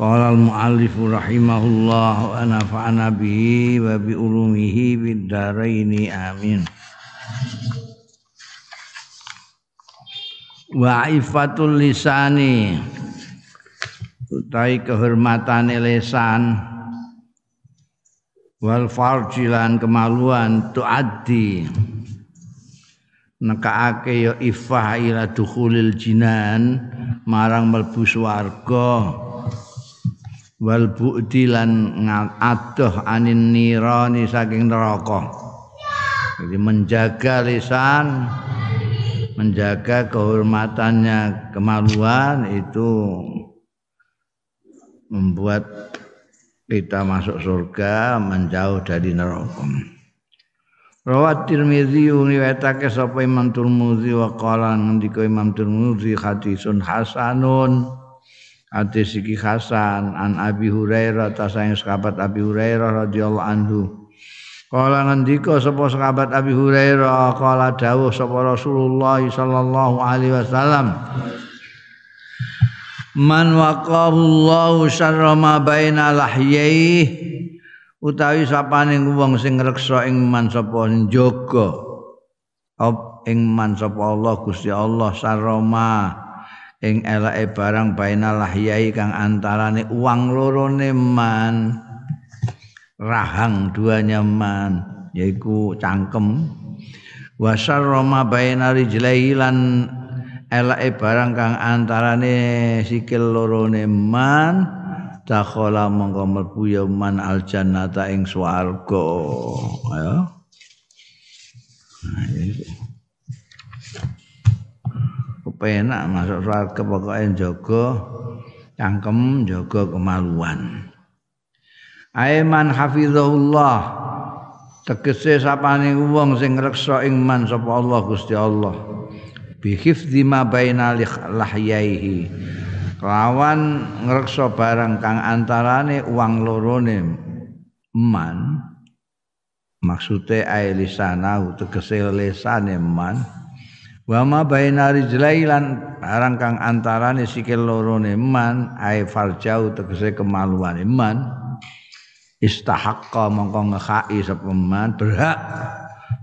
Qala al-muallif rahimahullah wa nafa'ana bihi wa bi ulumihi bid amin. Wa ifatul lisani utai kehormatane lisan wal farjilan kemaluan tuaddi nekaake ya ifah ila dukhulil jinan marang mlebu swarga wal bu'di lan adoh anin nirani saking neraka. Jadi menjaga lisan menjaga kehormatannya kemaluan itu membuat kita masuk surga menjauh dari neraka. Rawat Tirmizi riwayatake sapa Imam Tirmizi wa qala ngendika Imam Tirmizi hadisun hasanun Hadis iki Hasan an Abi Hurairah ta sayang sahabat Abi Hurairah radhiyallahu anhu. Kala ngendika sapa sahabat Abi Hurairah kala dawuh sapa Rasulullah sallallahu alaihi wasallam Man waqahu Allah syarra ma baina lahyai utawi sapane wong sing ngreksa ing man sapa njaga ing man sapa Allah Gusti Allah saroma ing elake barang bainal lahyai kang antarane uang lorone man. Rahang duanya man yaiku cangkem. Wa syarrama baina rijlaihi lan elake barang kang antarane sikil lorone man dakhala mongko mlebu ya man al jannata ing swarga ya kepenak masuk surga pokoknya jaga cangkem jaga kemaluan. Aiman hafizahullah tegese sapane wong sing ngreksa ing man sapa Allah Gusti Allah. Bi hifdzi ma baina lahyaihi. Lawan ngreksa barang kang antarane uang lorone man maksude ae lisana tegese lisane man wa ma baina rijlailan barang kang antarane sikil lorone man ai farjau tegese kemaluan iman istahaqqa mongko ngekhai sapa man berhak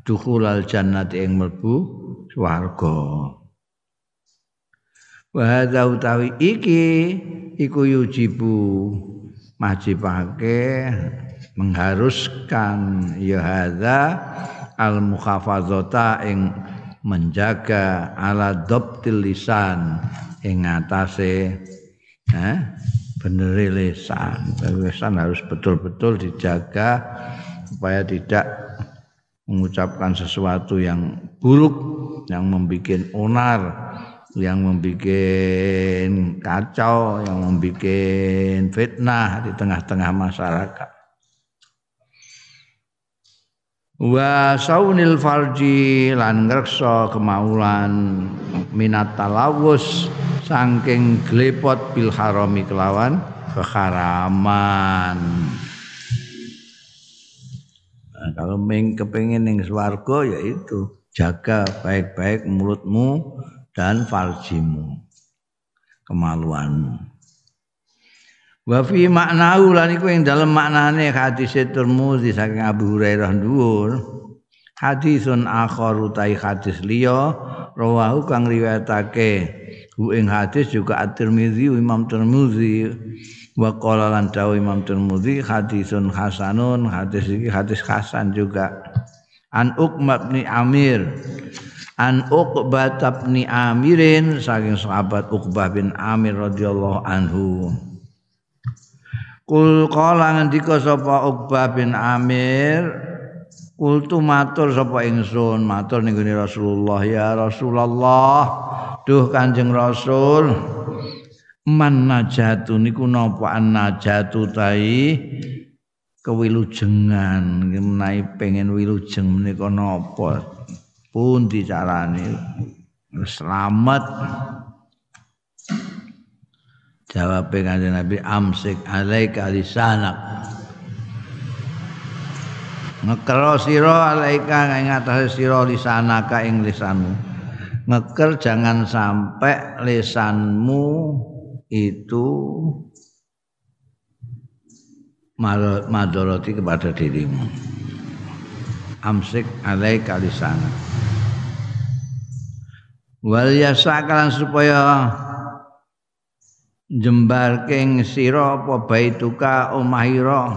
dukhulal jannati ing mlebu swarga. Wa hadza utawi iki iku yujibu majibake mengharuskan ya hadza al mukhafazata ing menjaga ala dhabtil lisan ing atase eh bener lisan. Lisan harus betul-betul dijaga supaya tidak mengucapkan sesuatu yang buruk yang membuat onar yang membuat kacau yang membuat fitnah di tengah-tengah masyarakat wa saunil farji lan ngreksa kemaulan minat talawus saking glepot bil harami kelawan keharaman. Nah, kalau meng kepengin ning swarga yaitu jaga baik-baik mulutmu dan farjimu. Kemaluanmu Wa fi maknahu lan iku ing dalem maknane hadis Tirmidzi saking Abu Hurairah dhuwur. Hadisun akhar utai hadis liya rawahu kang riwayatake. Hu ing hadis juga At-Tirmidzi Imam Tirmidzi. Wa qala lan Imam Tirmidzi hadisun hasanun hadis iki hadis hasan juga. An Uqbah bin Amir an Uqbah bin Amirin saking sahabat Uqbah bin Amir radhiyallahu anhu Kul kala ngendika sapa Uqbah bin Amir Kultu matur sapa ingsun matur ning Rasulullah. Ya Rasulullah duh Kanjeng Rasul man najatu niku napa an najatu tai? Kewilujengan menawi pengen wilujeng menika napa? Pun dicarani selamat jawab kanjeng Nabi amsik alaika lisanak. Ngekero sira alaika ing atase sira lisanaka ing lisanmu. Ngeker jangan sampai lisanmu itu madoroti kepada dirimu. Amsik alai kalisana wal yasakalan supaya jembar king sira apa baituka omahira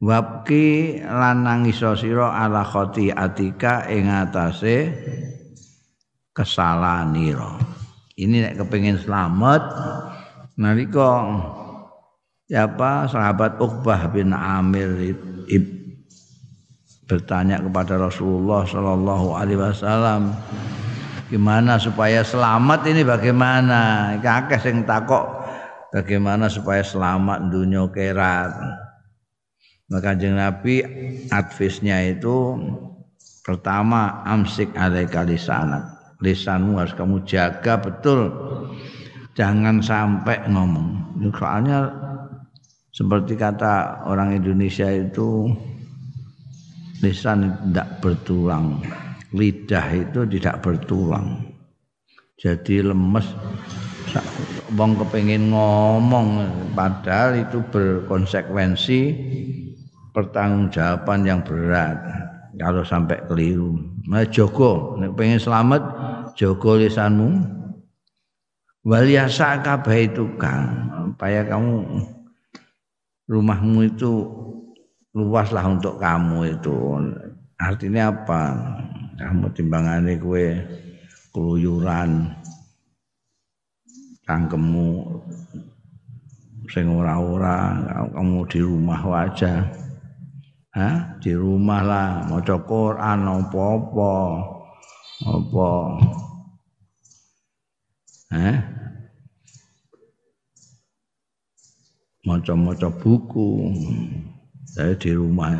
wabki lan nangisa sira ala khoti atika ing atase kesalanira ini nek kepengin selamat nalika siapa? Sahabat Uqbah bin Amir ib, bertanya kepada Rasulullah Shallallahu Alaihi Wasallam gimana supaya selamat ini bagaimana? Kakek sing takok bagaimana supaya selamat dunia kerat maka jeng Nabi advisnya itu pertama amsik alaika lisanak. Lisanmu harus kamu jaga betul. Jangan sampai ngomong. Soalnya seperti kata orang Indonesia itu lisan tidak bertulang lidah itu tidak bertulang. Jadi lemes. Wong kepengen ngomong padahal itu berkonsekuensi pertanggungjawaban yang berat. Kalau sampai keliru. Nah Joko nek pengen selamat Joko lisanmu. Wal yasa kabeh itu kan supaya kamu rumahmu itu luaslah untuk kamu itu. Artinya apa kamu timbangannya kue keluyuran cangkemmu sing ora-ora kamu di rumah wajah. Hah? di rumah lah maca Quran apa-apa. Apa? Hah? maca-maca buku. Saya di rumah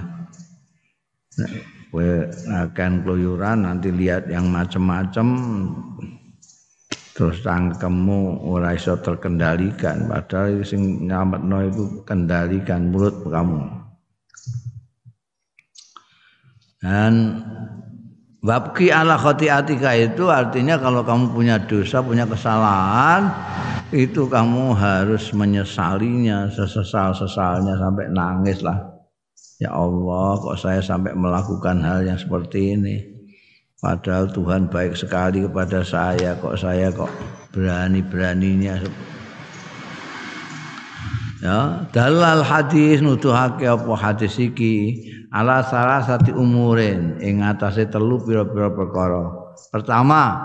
akan keluyuran nanti lihat yang macam-macam terus cangkemmu ora iso terkendalikan. Padahal sing nyametno itu kendalikan mulut kamu. Dan Wabki ala khotiatika itu artinya kalau kamu punya dosa, punya kesalahan, itu kamu harus menyesalinya sesesal-sesalnya sampai nangis lah. Ya Allah, kok saya sampai melakukan hal yang seperti ini. Padahal Tuhan baik sekali kepada saya, kok saya kok berani-beraninya? Ya dalal hadis nuduhake apa hadis iki? Ala salah satu umurin ing atase telu pira-pira perkara. Pertama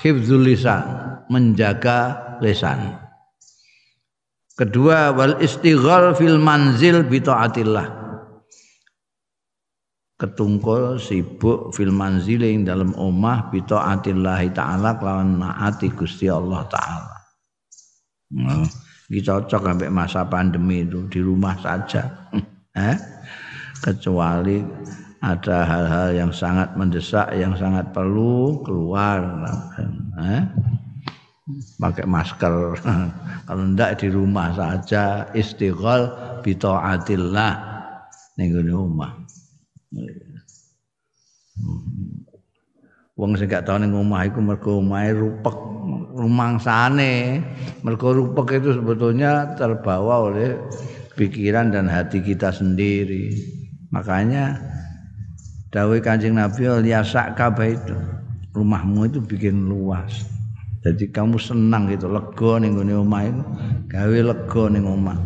hifdzul lisan menjaga lisan. Kedua wal istighal fil manzil bi taatillah ketungkul sibuk fil manzil ing dalam omah bi taatillah taala kelawan naati Gusti Allah taala nah. Cocok sampai masa pandemi itu di rumah saja. eh? Kecuali ada hal-hal yang sangat mendesak, yang sangat perlu keluar. Eh? Pakai masker. Kalau tidak di rumah saja istighol bitaatillah ning rumah. Wong sing gak tau ning omah iku mergo omahe rupek rumangsane. Mergo rupek itu sebetulnya terbawa oleh pikiran dan hati kita sendiri. Makanya dawuh Kanjeng Nabi liasak kabeh itu rumahmu itu bikin luas. Jadi kamu senang gitu, lega ning gone omah itu, gawe lega ning omah.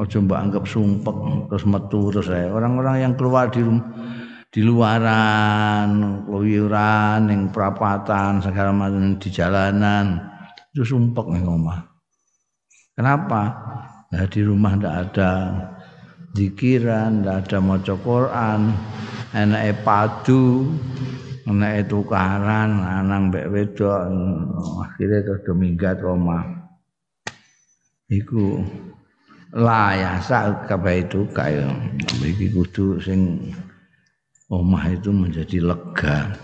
Ojo mbok anggap sumpek terus metu terus Orang-orang yang keluar di rumah di luaran, keluyuran, yang perapatan, segala macam di jalanan itu sumpek nih omah. Kenapa? Nah, di rumah ndak ada zikiran, ndak ada maca Quran, enak padu, enak tukaran, lanang mbek wedok, akhirnya terus minggat omah. iku layasa kabeh itu kaya iki kudu sing omah itu menjadi lega.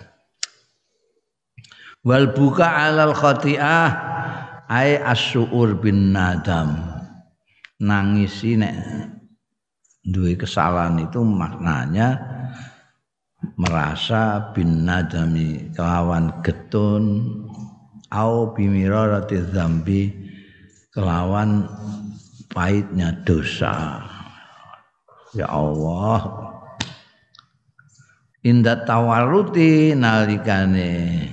Wal buka alal khati'ah ai asyur bin nadam. Nangisi nek duwe kesalahan itu maknanya merasa bin nadami kelawan getun au bimirarati dzambi kelawan pahitnya dosa. Ya Allah. Inda tawaruti nalikane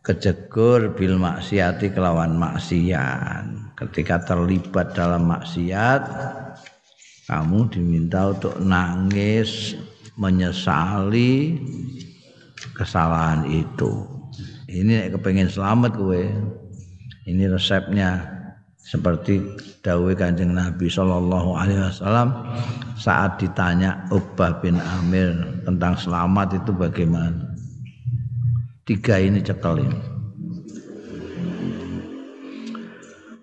kejegur bil maksiati kelawan maksiat. Ketika terlibat dalam maksiat kamu diminta untuk nangis menyesali kesalahan itu. Ini kepengen selamat gue ini resepnya seperti dawai kanjeng Nabi Shallallahu Alaihi Wasallam saat ditanya Uqbah bin Amir tentang selamat itu bagaimana? Tiga ini cekelin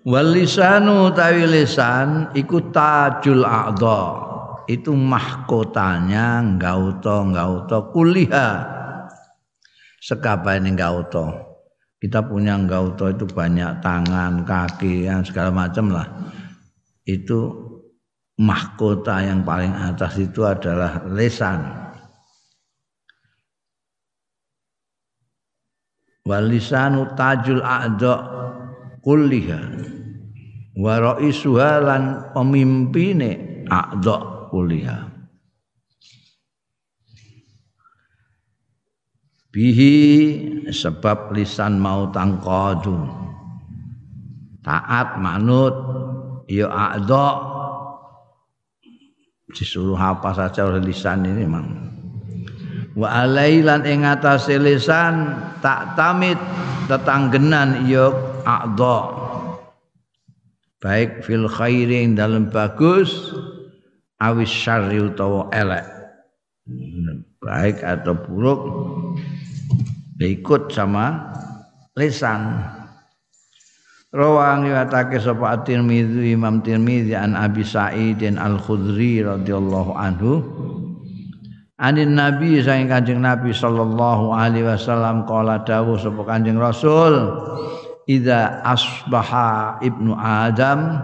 walisanu tawi lisan iku tajul a'dha. Itu mahkotanya gauto gauto kuliah. Sekabehane gauto kita punya gauto itu banyak tangan, kaki, yang segala macam lah. Itu mahkota yang paling atas itu adalah lesan. Walisanu tajul a'dha kulliha. Wa ra'isuha lan pemimpine kulliha. Bihi sebab lisan mau tangqadu taat manut ya a'dha disuruh apa saja oleh lisan ini memang wa alailan ing atase lisan tak tamit tetanggenan ya a'dha baik fil khairi dalam bagus awis syarri utawa elek. Baik atau buruk ikut sama lisan. Rawang riwayatake sapa At-Tirmizi Imam Tirmizi an Abi Sa'id Al-Khudri radhiyallahu anhu. Anin Nabi saking Kanjeng Nabi sallallahu alaihi wasallam qala dawuh sapa Kanjeng Rasul Idza asbaha ibnu Adam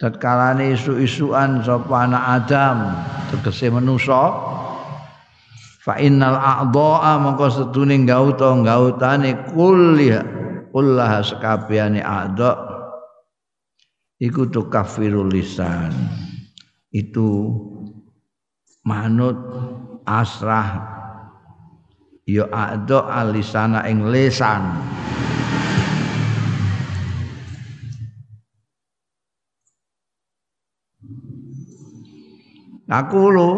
tatkala isu-isuan sapa anak Adam tegese manusa fa innal a'dha'a mongko sedune gauta gautane kulliha kullaha sekabehane a'dha iku tu kafirul lisan. Itu manut asrah. Ya a'dha alisana ing lisan. Aku lo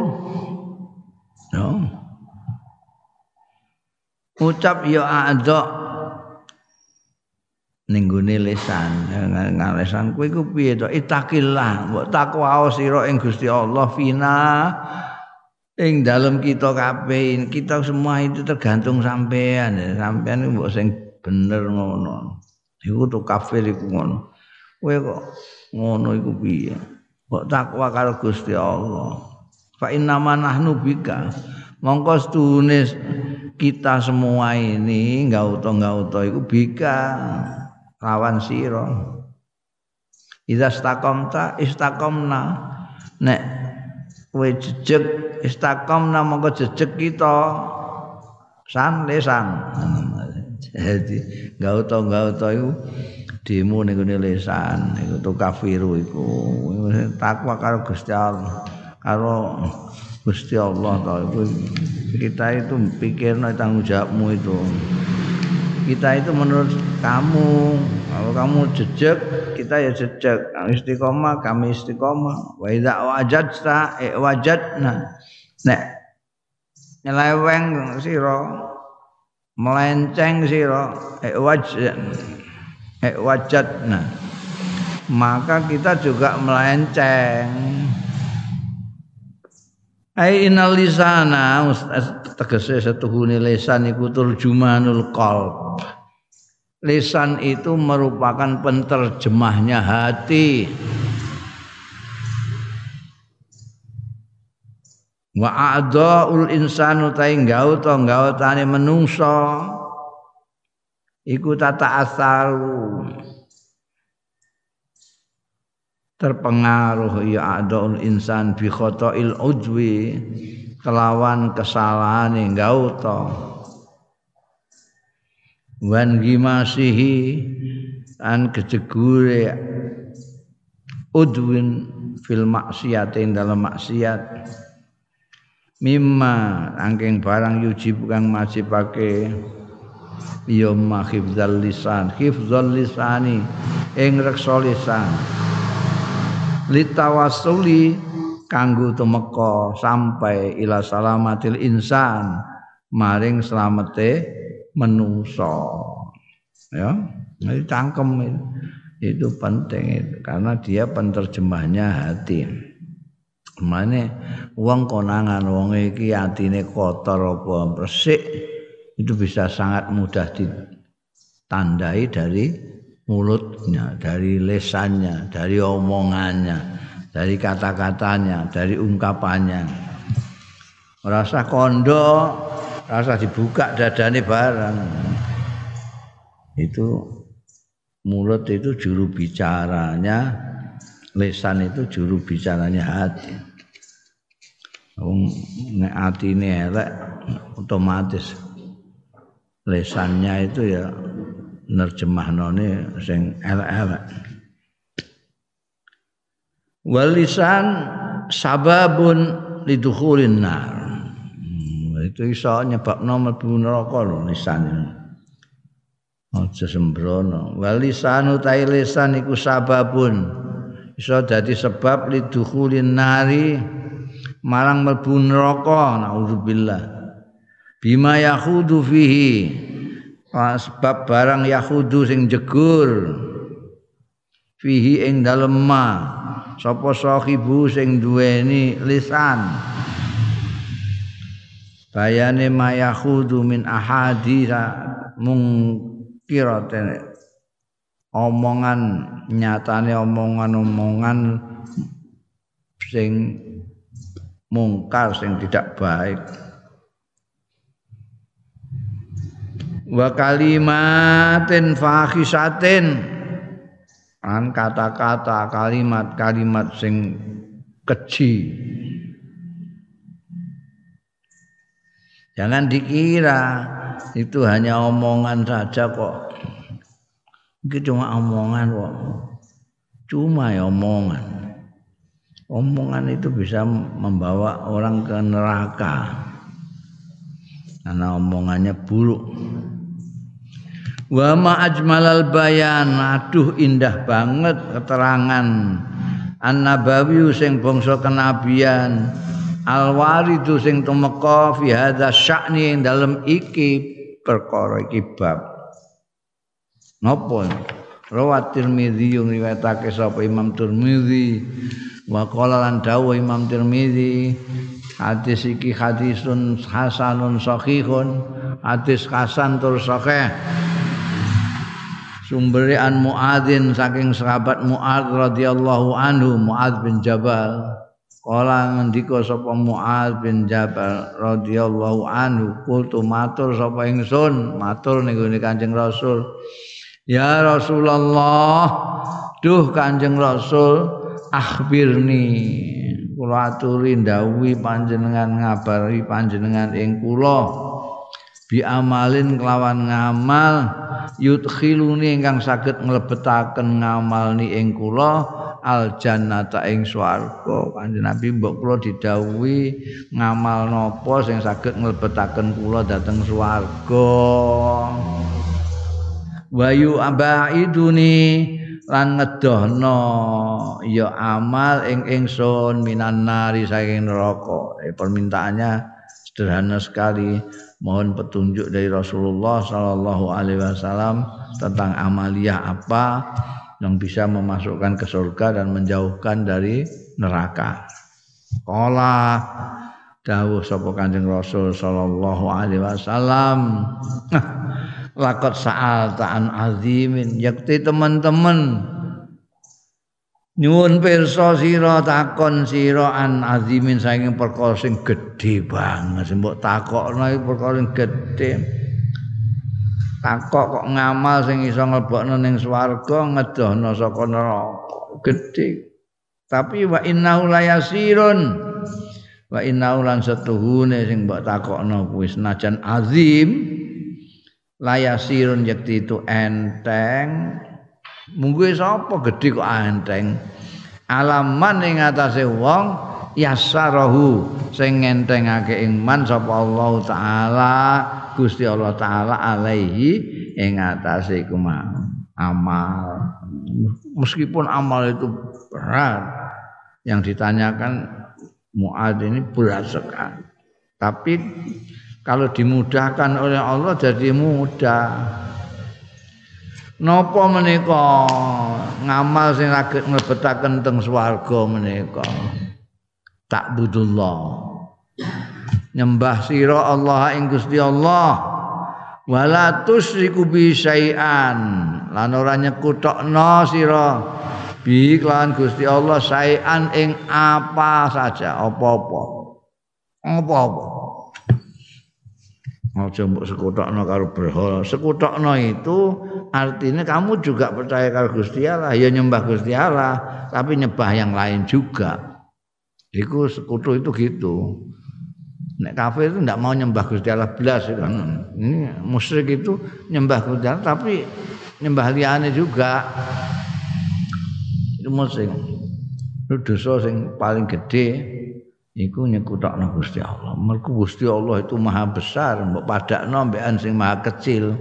no ucap ya a'dha ning gone lisan ngalesan kowe iku piye to? Itakillah mbok takwa sira ing Gusti Allah fina. Ing dalam kita kabeh kita semua itu tergantung sampean sampean mbok sing bener ngono. Iku to kafir iku ngono. Kowe kok ngono iku piye? Mbok takwa karo Gusti Allah. Fa inna nahnu bika. Mongko stune kita semua ini gauto gauto itu bika lawan siro Idza istaqamta istaqamna nek kowe jejeg istaqamna mongko jejeg kita. San. Lesan jadi gauto gauto itu demo ning lesan iku to kafiru iku. Takwa karo Gusti Allah karo Gusti Allah itu kita itu pikir tanggung jawabmu itu. Kita itu menurut kamu. Kalau kamu jejak kita ya jejak istiqomah kami istiqomah. Wa idza wajadta e wajadna. Nek nyeleweng sira melenceng sira e wajad e wajadna. Maka kita juga melenceng Ai innal lisana tegese setuhune lisan iku turjumanul qalb. lisan itu merupakan penterjemahnya hati. Wa a'dhaul insanu ta gaut gautane menungso iku tata asaru terpengaruh ya a'dhaul insan bi khata'il ujwi kelawan kesalahan gauta wan gimasihi an kejegure udwin fil maksiat ing dalam maksiat. Mimma angking barang yujib kang majibake ya mahifdzal lisan. Hifdzal lisani ing reksa lisan litawassuli kanggo tumeka sampai ila salamatil insan maring slamete menungso ya jadi cangkem itu, penting itu karena dia penterjemahnya hati. Mane wong konangan wong iki atine kotor apa resik itu bisa sangat mudah ditandai dari mulutnya, dari lesannya, dari omongannya dari kata-katanya, dari ungkapannya. Rasa kondo, rasa dibuka dadane barang. Itu mulut itu juru bicaranya, lesan itu juru bicaranya hati. Wong nek atine elek otomatis lesannya itu ya nerjemahnone sing elek-elek. Walisan sababun lidukhulin nar. Hmm, itu iso nyebabno mlebu neraka lho lisan aja sembrono. Walisan utai lisan iku sababun. Iso dadi sebab lidukhulin nari marang mlebu neraka naudzubillah. Bima yahudu fihi sebab barang yahudu sing jegur fihi ing dalem ma sapa sahibu sing duweni lisan. Bayane mayahudu min ahadira mungkiraten omongan nyatane omongan-omongan sing mungkar sing tidak baik wa kalimatin fahisatin. An kata-kata kalimat-kalimat sing keji. Jangan dikira itu hanya omongan saja kok. Itu cuma omongan kok. Cuma ya omongan. Omongan itu bisa membawa orang ke neraka. Karena omongannya buruk Wa ma ajmalal bayan. Aduh indah banget keterangan. An-Nabawi sing bangsa kenabian. Al-Waridu sing tumeka fi hadza sya'ni ing dalem iki perkara iki bab. Napa? Rawat Tirmidzi yang riwayatake sapa Imam Tirmidzi wa qala lan dawuh Imam Tirmidzi hadis iki hadisun hasanun sahihun. Hadis hasan tur sahih sumbere an Muadzin saking sahabat Muadz radhiyallahu anhu Muadz bin Jabal. Kala ngendika sapa Muadz bin Jabal radhiyallahu anhu kultu matur sapa ingsun? Matur ning Kanjeng Rasul. Ya Rasulullah duh Kanjeng Rasul akhbirni. Kula aturi ndawuhi panjenengan ngabari panjenengan ing kula. Bi amalin kelawan ngamal yudkhiluni ingkang saged nglebetaken ngamal ni ing kula al jannata ing swarga. Kanjeng Nabi mbok kula didhawuhi ngamal napa sing saged nglebetaken kula dhateng swarga. Wayu abaiduni lan ngedohno ya amal ing ingsun minan nari saking neraka. Eh, permintaannya sederhana sekali mohon petunjuk dari Rasulullah Shallallahu Alaihi Wasallam tentang amalia apa yang bisa memasukkan ke surga dan menjauhkan dari neraka. Kala dawuh sapa Kanjeng Rasul sallallahu alaihi wasallam lakot saal ta'an azimin yakti teman-teman nyuwun pirsa sira takon sira an azimin saking perkara sing gedhe banget. Mbok takokno iki perkara sing gedhe. Takok kok ngamal sing iso nglebokno ning swarga ngedohno saka neraka. Gedhe. Tapi wa innahu layasirun wa lan setuhune sing mbok takokno kuwi. Senajan azim layasirun yakti itu enteng munggu sapa gedhe kok enteng. Alaman ing atase wong yasarahu sing ngentengake ing man sapa Allah taala Gusti Allah taala alaihi ing atase amal. Meskipun amal itu berat yang ditanyakan Muad ini berat sekali. Tapi kalau dimudahkan oleh Allah jadi mudah. Napa menika ngamal sing saged mlebetaken teng swarga menika? Takbudullah. Nyembah sira Allah ing Gusti Allah. Wala tusyriku bi syai'an. Lan ora nyekutokno sira bi kelawan Gusti Allah syai'an ing apa saja, apa-apa. Apa-apa. Aja mbok sekutokno karo berhala. Sekutokno itu artinya kamu juga percaya karo Gusti Allah, ya nyembah Gusti Allah, tapi nyembah yang lain juga. Iku sekutu itu gitu. Nek kafir itu tidak mau nyembah Gusti Allah belas kan. Ini musyrik itu nyembah Gusti Allah tapi nyembah liyane juga. Itu musyrik. Itu dosa sing paling gede iku nyekutokno Gusti Allah. Mergo Gusti Allah itu maha besar, mbok padakno mbekan sing maha kecil.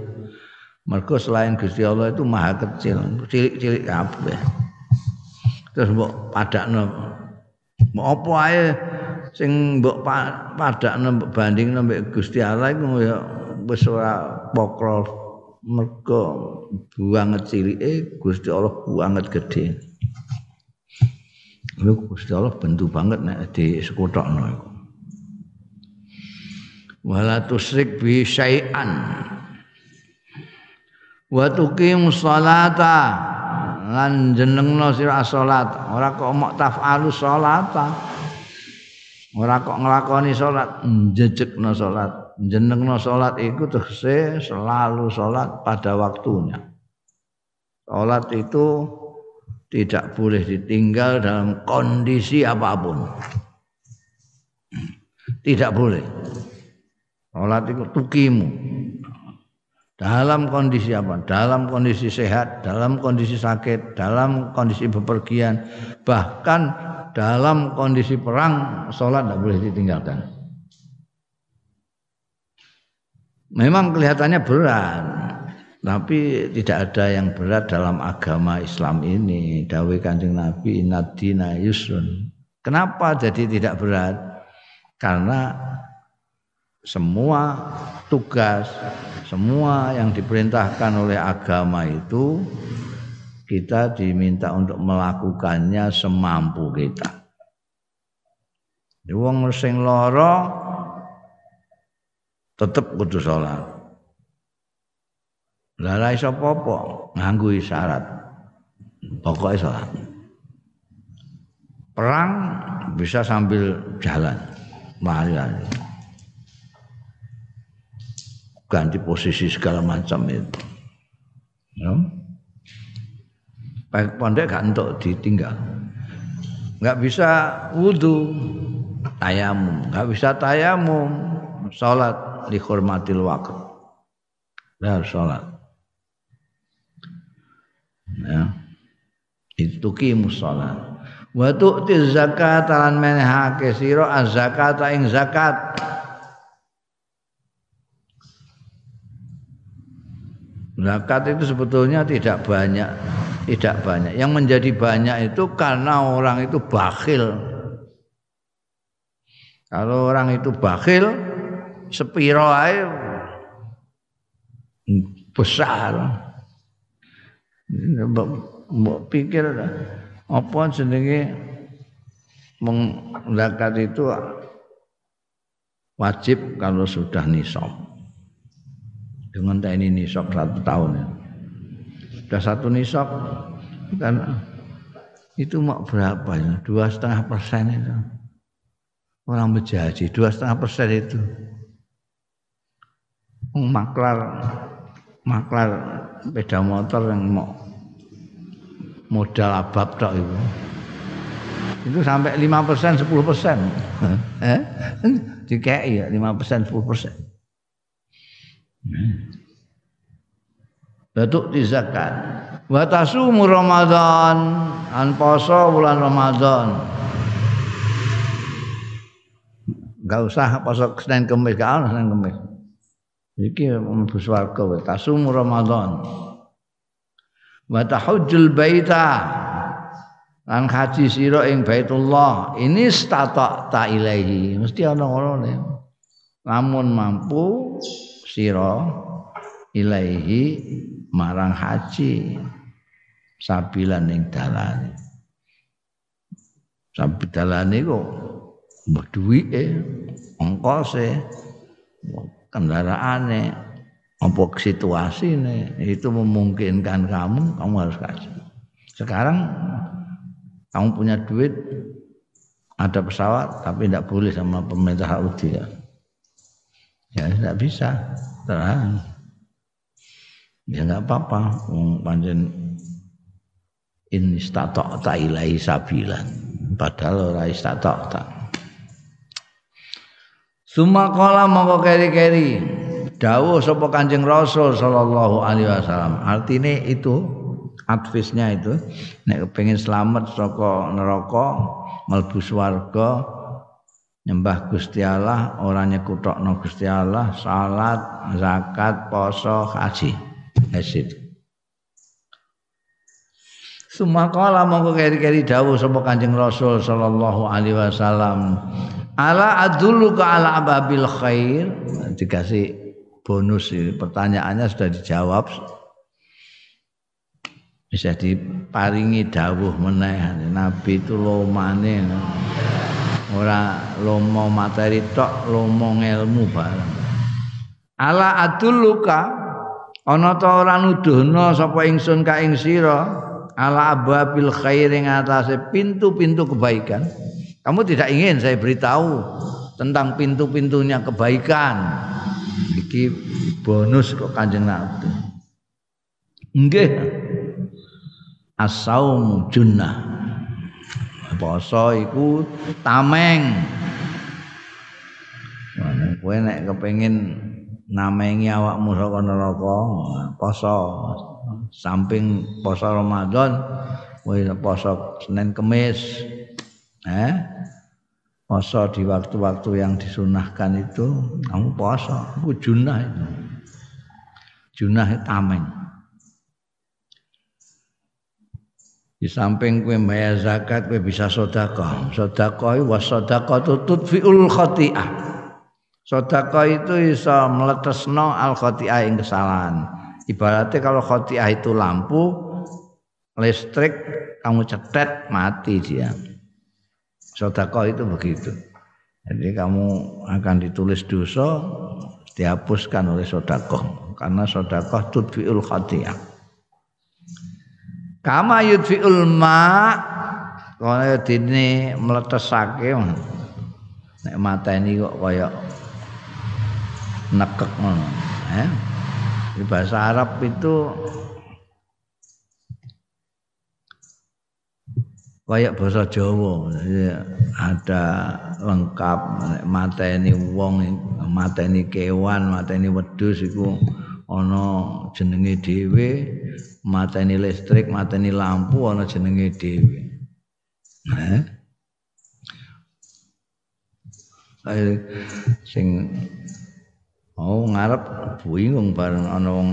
Mergo selain Gusti Allah itu maha kecil, cilik-cilik kabeh. Terus mbok padakno mbok apa ae sing mbok padakno mbok bandingno mbek Gusti Allah iku ya wis ora pokro mergo banget cilike Gusti Allah banget gede. Lho Gusti Allah bentu banget nek di sekutokno iku. Wala tusrik bi syai'an. Wa tuqim sholata lan jenengno sira salat. Ora kok mok tafalu sholata. Ora kok nglakoni salat, njejekno salat. Jenengno salat iku tegese selalu salat pada waktunya. Salat itu tidak boleh ditinggal dalam kondisi apa pun. Tidak boleh. Salat itu tukimu. Dalam kondisi apa? Dalam kondisi sehat, dalam kondisi sakit, dalam kondisi bepergian, bahkan dalam kondisi perang, sholat tidak boleh ditinggalkan. Memang kelihatannya berat, tapi tidak ada yang berat dalam agama Islam ini. Dawe Kanjeng Nabi inadina yusrun. Kenapa jadi tidak berat? Karena semua tugas, semua yang diperintahkan oleh agama itu kita diminta untuk melakukannya semampu kita. Wong sing lara tetep kudu salat. Lah ra iso apa-apa nganggo isyarat. Pokoke salat. Perang bisa sambil jalan. Lari-lari. Ganti posisi segala macam itu. Ya. Baik pondek gak untuk ditinggal. Enggak bisa wudhu tayamum, enggak bisa tayamum salat dihormatil waktu. Harus salat ya itu kimus salat wa tu'ti zakat lan menehake sira az-zakat ing zakat Zakat itu sebetulnya tidak banyak, tidak banyak. Yang menjadi banyak itu karena orang itu bakhil. Kalau orang itu bakhil, sepiro besar. Mbok pikir apa jenenge zakat itu wajib kalau sudah nisab. dengan ini nisab satu tahun ya. Sudah satu nisab kan itu mau berapa ya? Dua setengah persen itu orang berjanji dua setengah persen itu maklar maklar beda motor yang mau modal abab tak itu itu sampai lima persen sepuluh persen eh iya lima persen sepuluh persen Batuk di zakat. Wa tasumu Ramadan an poso bulan Ramadan. Enggak usah poso Senin Kamis, gak ono Senin Kamis. Iki mlebu swarga wa tasumu Ramadan. Wa tahujjul baita lan haji sira ing Baitullah. Ini stata ta ilahi mesti ana ngono lamun mampu sira ilaihi marang haji sabilan ning dalan. Sabi dalane kok mbah duwike ongkose kendaraane apa situasine itu memungkinkan kamu kamu harus haji sekarang kamu punya duit ada pesawat tapi tidak boleh sama pemerintah Saudi ya. Ya tidak bisa terang ya nggak apa-apa. Panjen in istatok ta ilahi sabilan. Padahal ora istatok ta Suma kala mongko keri-keri. Dawuh sapa Kanjeng Rasul sallallahu alaihi wasallam. Artine itu advisnya itu nek selamat saka neraka mlebu swarga nyembah Gusti Allah ora nyekutokno Gusti Allah salat zakat poso haji. Hasid Sumakala mongko keri-keri dawuh sapa Kanjeng Rasul sallallahu alaihi wasallam ala adulluka ala ababil khair. Dikasih bonus ini pertanyaannya sudah dijawab. Bisa diparingi dawuh meneh nabi itu lomane. Ora lomo materi tok lomo ilmu bareng. Ala adulluka ana ta ora nuduhna sapa ingsun ka ing sira? Ala ababil khair ing atase pintu-pintu kebaikan kamu tidak ingin saya beritahu tentang pintu-pintunya kebaikan? Iki bonus kok Kanjeng Nabi. Nggih. As-saum junnah. Poso iku tameng. Kowe nek kepengin namengi awakmu saka neraka poso. Samping poso Ramadan kowe poso Senin Kemis eh? Poso di waktu-waktu yang disunahkan itu kamu poso. Itu junah itu. Junah tameng. Di samping kue bayar zakat kue bisa sodako. Sodako itu was sodako itu tutfiul khotiah. Sodako itu bisa meletesno al khotiah yang kesalahan. Ibaratnya kalau khotiah itu lampu listrik kamu cetet mati dia sodako itu begitu. Jadi kamu akan ditulis dosa dihapuskan oleh sodako karena sodako tutfiul khotiah kama yudfiul ma kaya dene mletesake nek mateni kok kaya nekek eh? Di bahasa Arab itu kayak bahasa Jawa jadi ada lengkap mateni wong mateni kewan mateni wedhus iku ana jenenge dhewe mateni listrik mateni lampu ana jenenge dhewe. Eh sing Oh ngarep bingung bareng ana wong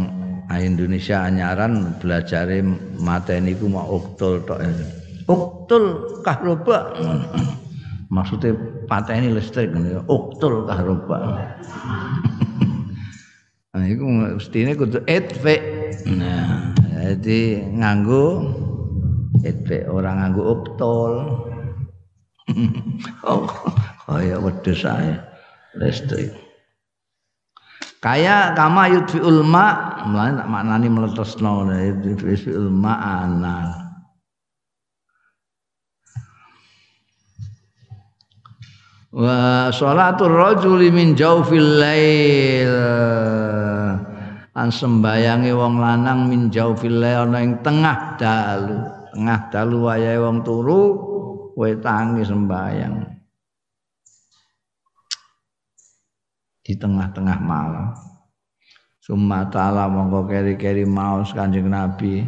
Indonesia anyaran belajare mateni ku mau uktul tok. Uktul kahroba. Maksudnya pateni listrik uktul kahroba. Nah, itu mestine kudu etve. Nah, jadi nganggo etve orang nganggo uktul. oh, kaya wedhus ae listrik. kaya kama yudfi ulma mulane tak maknani mletesno yudfi ulma anal wa sholatul rajuli min jaufil lail lan sembayange wong lanang min jaufil lail ana ing tengah dalu tengah dalu wayahe wong turu kowe tangi sembayang di tengah-tengah malam. Summa ta'ala mongko keri-keri maus Kanjeng Nabi.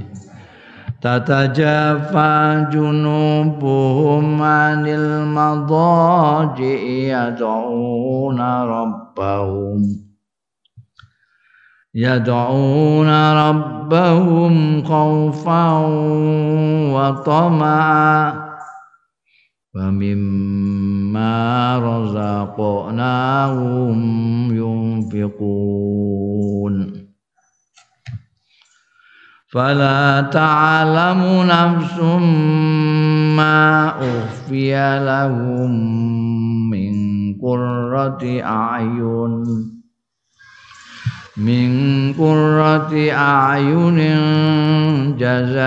Tatajafa junubuhum anil madaji yad'una rabbahum yad'una rabbahum khawfan wa tama'a wa mimma Fala ta'alamu nafsum ma ufiya lahum min kurrati ayun. Min kurrati ayunin jazaa'an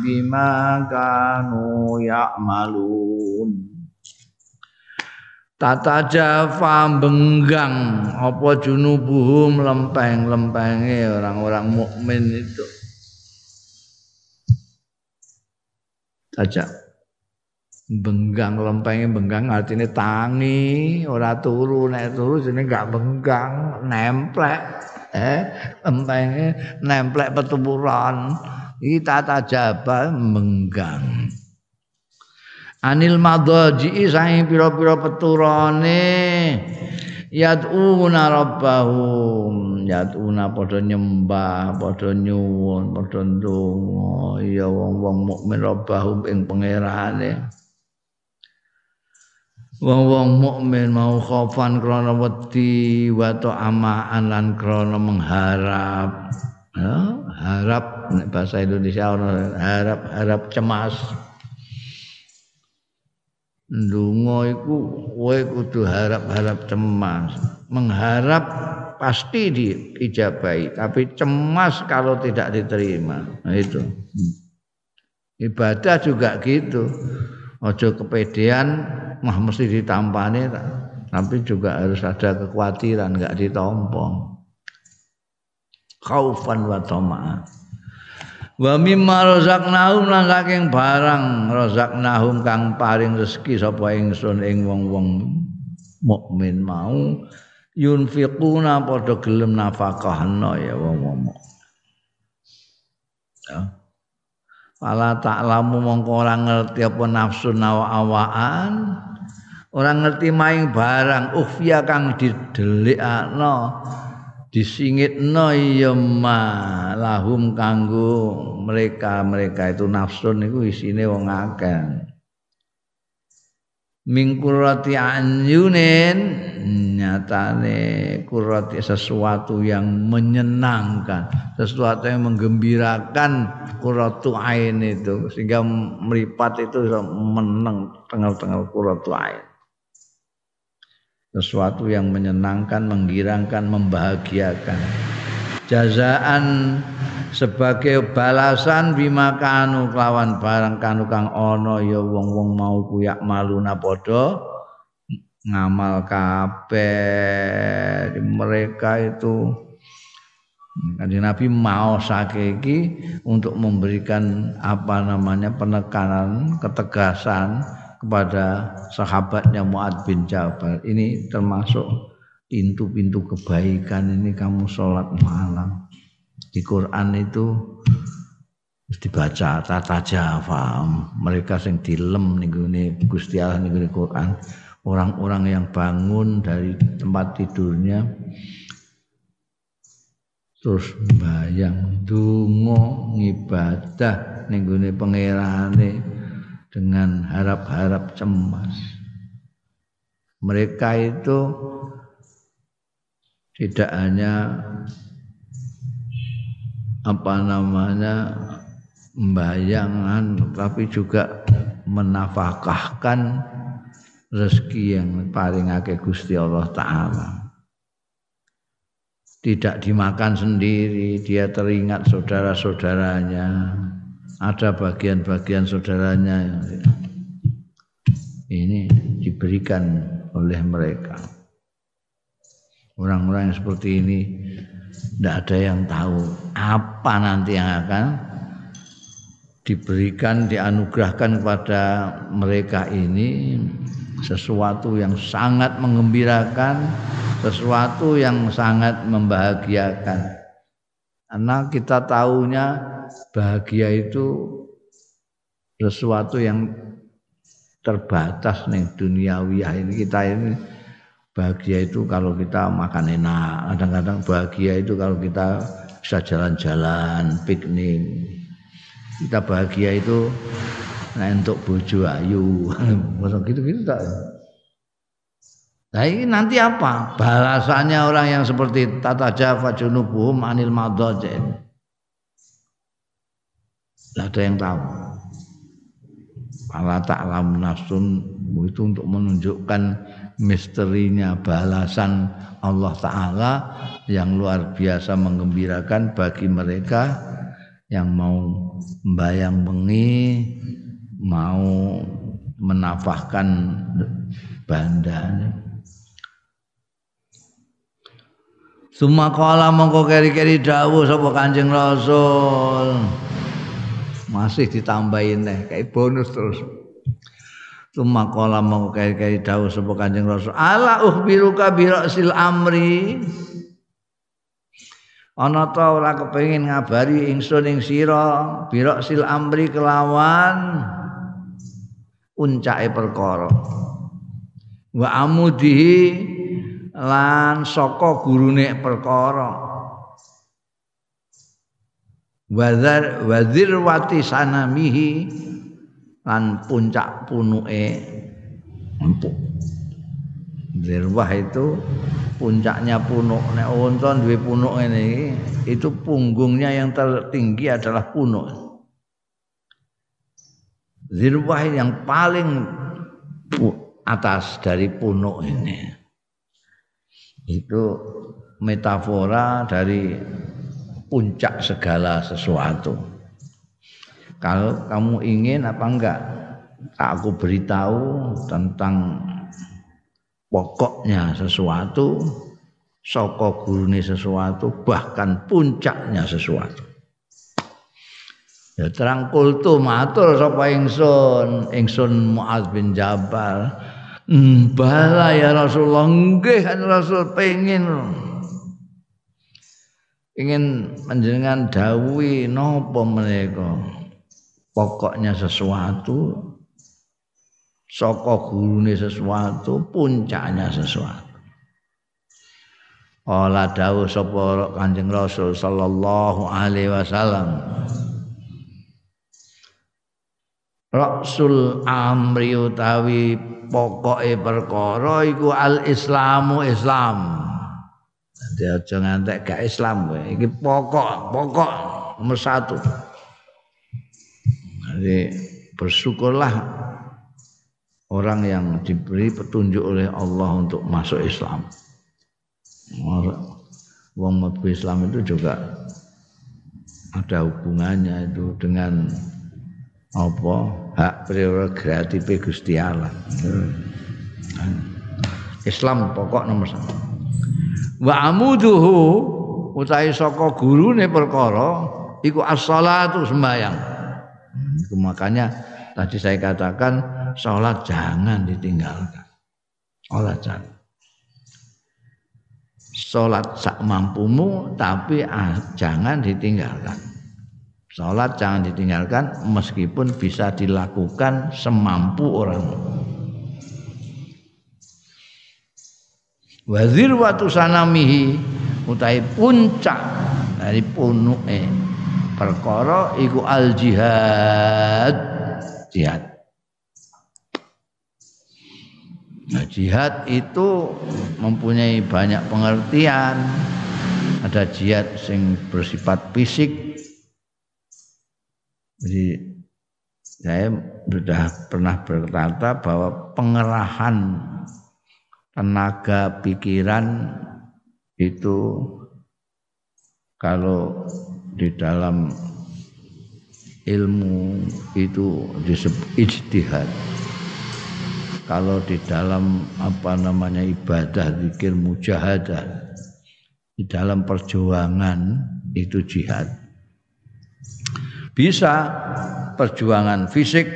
bima kanu ya'malun. Tata jafa benggang apa junubuhum lempeng-lempenge orang-orang mukmin itu. Tajak benggang lempenge benggang artinya tangi ora turu nek turu jenenge gak benggang nemplek eh lempenge nemplek petuburan iki tata jaba menggang anil madaji saing pira-pira peturane. Yad'una rabbahum. Yad'una padha nyembah padha nyuwun padha ndonga. Ya wong-wong mukmin rabbahum ing pangerane. Wong-wong mukmin mau khaufan krana wedi wa ta'amaan lan krana mengharap. Ya, harap bahasa Indonesia harap harap cemas Ndonga iku kowe kudu harap-harap cemas. Mengharap pasti diijabahi, tapi cemas kalau tidak diterima. Nah itu. Ibadah juga gitu. Ojo kepedean mah mesti ditampani tapi juga harus ada kekhawatiran enggak ditompong. Khaufan wa tama'an. Wa mimma razaqnahum lan saking barang razaqnahum kang paring rezeki sapa ingsun ing wong-wong mukmin mau yunfiquna padha gelem nafakahna ya wong-wong. Ya. Fala ta'lamu mongko ora ngerti apa nafsu nawa-awaan ora ngerti maing barang ufya kang didelikno disingitno ya ma. Lahum kanggo mereka-mereka itu nafsu niku isine wong akeh. Mingkurati anyunin nyatane kurati sesuatu yang menyenangkan sesuatu yang menggembirakan kuratu ain itu sehingga meripat itu meneng tengah-tengah kuratu ain sesuatu yang menyenangkan, menggirangkan, membahagiakan. Jazaan sebagai balasan bima kanu kelawan barang kanu kang ono ya wong-wong mau kuyak maluna padha ngamal kabeh mereka itu Kanjeng Nabi mau sakiki untuk memberikan apa namanya penekanan, ketegasan kepada sahabatnya Muad bin Jabal. Ini termasuk pintu-pintu kebaikan ini kamu sholat malam. Di Quran itu dibaca tata jawa mereka yang dilem nih Gusti Allah nih Quran orang-orang yang bangun dari tempat tidurnya terus bayang dungo ngibadah gue pangerane dengan harap-harap cemas. Mereka itu tidak hanya apa namanya membayangkan tapi juga menafkahkan rezeki yang paringake Gusti Allah taala. Tidak dimakan sendiri, dia teringat saudara-saudaranya. Ada bagian-bagian saudaranya ini diberikan oleh mereka. Orang-orang yang seperti ini tidak ada yang tahu apa nanti yang akan diberikan dianugerahkan kepada mereka ini sesuatu yang sangat mengembirakan, sesuatu yang sangat membahagiakan. Karena kita tahunya bahagia itu sesuatu yang terbatas nih duniawiyah ini kita ini bahagia itu kalau kita makan enak. Kadang-kadang bahagia itu kalau kita bisa jalan-jalan piknik. Kita bahagia itu nah untuk bojo ayu. Gitu-gitu tak? Nah ini nanti apa? Balasannya orang yang seperti tata jafa junubuhum anil madaji. Tidak ada yang tahu. Allah ta'lam nafsun itu untuk menunjukkan misterinya balasan Allah Ta'ala yang luar biasa mengembirakan bagi mereka yang mau membayang bengi mau menafahkan banda Suma kala mongko keri-keri dawuh sapa Kanjeng Rasul masih ditambahin nih kayak bonus terus Tuma kala mau kayak kayak dawu sapa Kanjeng Rasul. Ala uhbiruka sil amri. Ana ta ora kepengin ngabari ingsun ing sira sil amri kelawan puncake perkara. Wa amudihi lan saka gurune perkara wadzar wati sanamihi lan puncak punuke empuk. Zirwah itu puncaknya punuk. Nek unta duwe punuk ini itu punggungnya yang tertinggi adalah punuk. Zirwah yang paling atas dari punuk ini. Itu metafora dari puncak segala sesuatu. Kalau kamu ingin apa enggak, aku beritahu tentang pokoknya sesuatu, soko gurune sesuatu, bahkan puncaknya sesuatu. Ya terang kultu matur sapa ingsun, ingsun Muaz bin Jabal. Hmm, bala ya Rasulullah, nggih kan Rasul pengen ingin menjenengan dawi nopo mereka pokoknya sesuatu saka gurune sesuatu puncaknya sesuatu. Ola dawuh sapa Kanjeng Rasul sallallahu alaihi wasallam. Rasul amri utawi pokoke perkara iku al Islamu Islam Dadi aja ngantek gak Islam kowe. Iki pokok, pokok nomor satu. Jadi bersyukurlah orang yang diberi petunjuk oleh Allah untuk masuk Islam. Wong mlebu Islam itu juga ada hubungannya itu dengan apa hak prerogatif Gusti Allah. Islam pokok nomor satu wa amuduhu utahe saka gurune perkara iku as-shalatu sembahyang. Makanya tadi saya katakan salat jangan ditinggalkan. Salat jangan. Salat sak mampumu tapi ah, jangan ditinggalkan. Salat jangan ditinggalkan meskipun bisa dilakukan semampu orang. Wazir watu sanamihi utai puncak dari punuke perkara iku al jihad jihad Nah, jihad itu mempunyai banyak pengertian. Ada jihad yang bersifat fisik. Jadi saya sudah pernah berkata bahwa pengerahan tenaga pikiran itu kalau di dalam ilmu itu disebut ijtihad. Kalau di dalam apa namanya ibadah zikir mujahadah di dalam perjuangan itu jihad. Bisa perjuangan fisik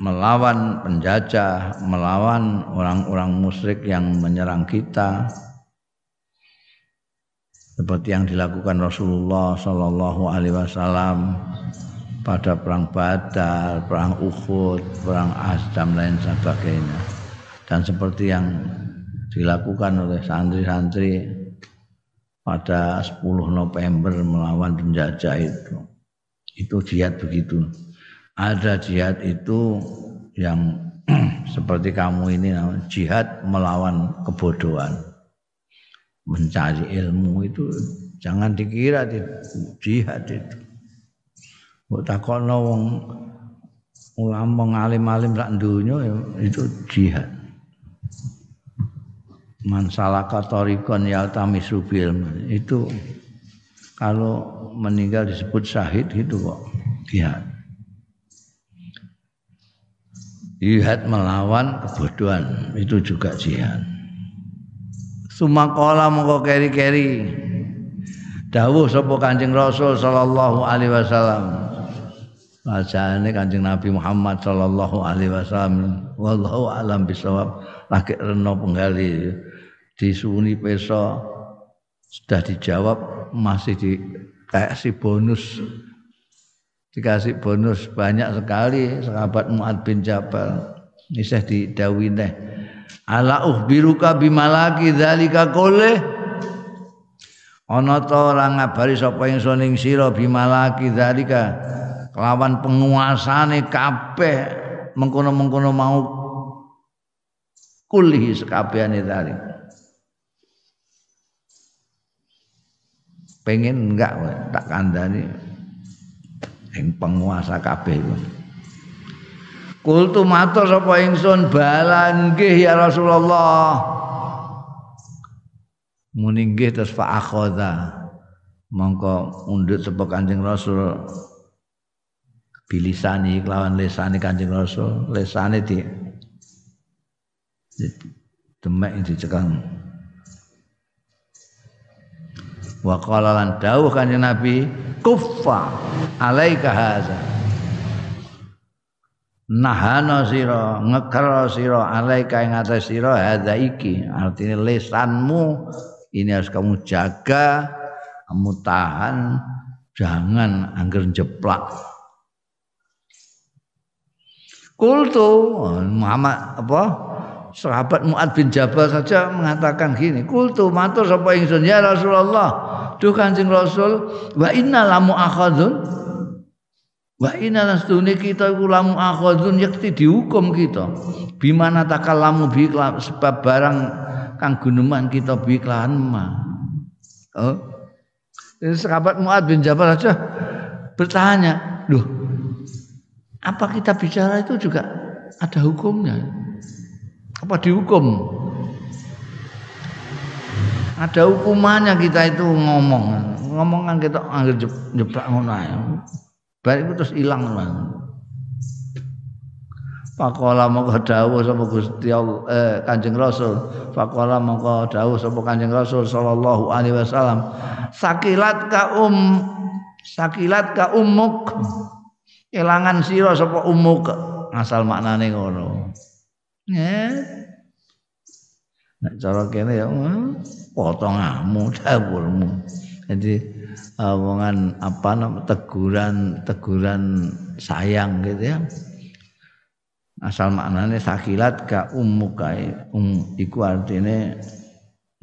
melawan penjajah, melawan orang-orang musyrik yang menyerang kita. Seperti yang dilakukan Rasulullah Shallallahu Alaihi Wasallam pada perang Badar, perang Uhud, perang Asdam lain sebagainya. Dan seperti yang dilakukan oleh santri-santri pada 10 November melawan penjajah itu. Itu jihad begitu. Ada jihad itu yang seperti kamu ini jihad melawan kebodohan. Mencari ilmu itu jangan dikira jihad itu. Mbok takono wong ulama ngalim-alim sak donya ya, itu jihad. Man salaka tariqan yaltamisu itu kalau meninggal disebut syahid gitu kok jihad jihad melawan kebodohan. Itu juga jihad. Sumakola mongko keri-keri. Dawuh sapa Kanjeng Rasul sallallahu alaihi wasallam. Bacane Kanjeng Nabi Muhammad sallallahu alaihi wasallam. Wallahu alam bisawab lagi reno penggali. Disuni peso. Sudah dijawab masih dikasih bonus dikasih bonus banyak sekali sahabat Muad bin Jabal. Ini saya didawineh ala uhbiruka bimalaki dzalika kulli ana ta ora ngabari sapa ingsun ing sira bimalaki dzalika kelawan penguasane kabeh mengkono-mengkono mau kulih sekabehane dzalika pengen enggak tak kandani yang penguasa kabeh iku Kultu matur sapa ingsun bala nggih ya Rasulullah. Muni nggih terus fa akhadha. Mongko undut sapa Kanjeng Rasul bilisani kelawan lesane Kanjeng Rasul, lesane di demek dicekang wa qala lan dawuh kanjeng Nabi kuffa alaika hadza nahana sira ngeker sira alaika ing atas sira hadza iki. Artinya lesanmu ini harus kamu jaga kamu tahan jangan angger jeplak. Kultu Muhammad apa sahabat Muad bin Jabal saja mengatakan gini, "Kultu matur sapa ingsun ya Rasulullah, duh Kanjeng Rasul, wa inna lamu akhadun Wa inna lastune kita iku lamu akhadun yakti dihukum kita. Bimana takallamu bi sebab barang kang guneman kita bi kelahan ma. Oh. Ini sahabat Muad bin Jabal saja bertanya, "Loh, apa kita bicara itu juga ada hukumnya?" apa dihukum ada hukumannya kita itu ngomong ngomongan kita anggap jebak ngono ae itu terus hilang man Pakola mongko dawuh sapa Gusti Allah eh, Kanjeng Rasul. Pakola mongko dawuh sapa Kanjeng Rasul sallallahu alaihi wasallam. Sakilat ka um sakilat ka umuk. Kelangan sira sapa umuk. Asal maknane ngono. Ya. Nek cara kene ya potonganmu dapurmu. Jadi omongan apa nama teguran teguran sayang gitu ya. Asal maknane sakilat ka ummuka um iku artine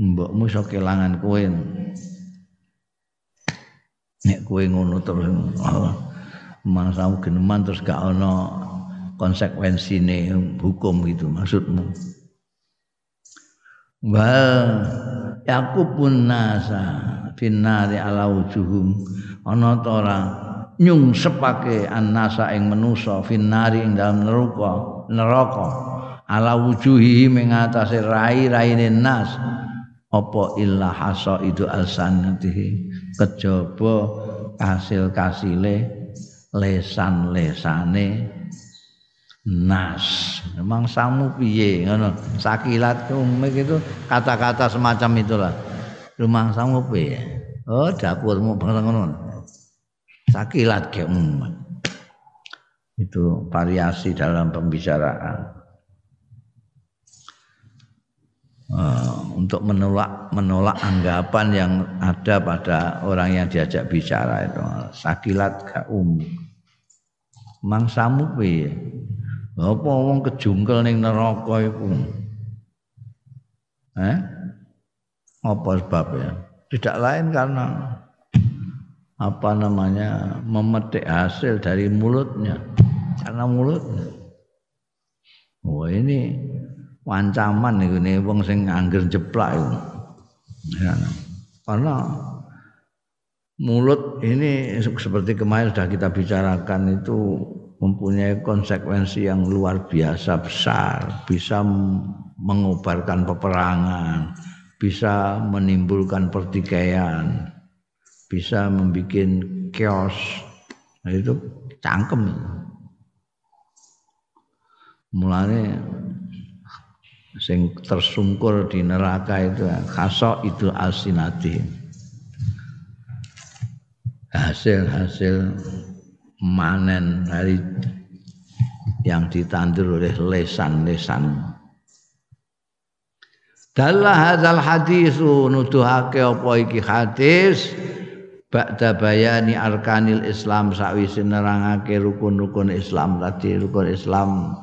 mbokmu iso kelangan kowe. Nek kowe ngono terus oh, mangsamu geneman terus gak ana konsekuensine hukum gitu maksudmu wal yakubun nasa finnari ala wujuhum. Ana ta ora nyungsepake annasa ing manusa finnari ing dalam neraka neraka. Ala wujuhi mengatasi rai-raine nas. Apa illa hasa itu alsanatihi? Kejaba hasil kasile lesan-lesane nas. Memang samu piye ngono. Sakilat umik itu kata-kata semacam itulah. Rumah samu piye? Oh dapurmu ngono. Sakilat ke umat itu variasi dalam pembicaraan. Uh, untuk menolak menolak anggapan yang ada pada orang yang diajak bicara itu. Sakilat ke um mangsamu piye apa wong kejungkel ning neraka iku? Eh? Apa sebabnya? Tidak lain karena apa namanya memetik hasil dari mulutnya karena mulutnya wah ini ancaman nih ini wong sing angger jeplak itu ya. karena mulut ini seperti kemarin sudah kita bicarakan itu mempunyai konsekuensi yang luar biasa besar, bisa mengobarkan peperangan, bisa menimbulkan pertikaian, bisa membuat chaos. Nah, itu cangkem. Mulanya sing tersungkur di neraka itu khasok itu asinati hasil-hasil manen hari yang ditandur oleh lesan-lesan. Dalah hadzal hadisu nuduhake apa iki hadis ba'da bayani arkanil Islam sakwise nerangake rukun-rukun Islam tadi rukun Islam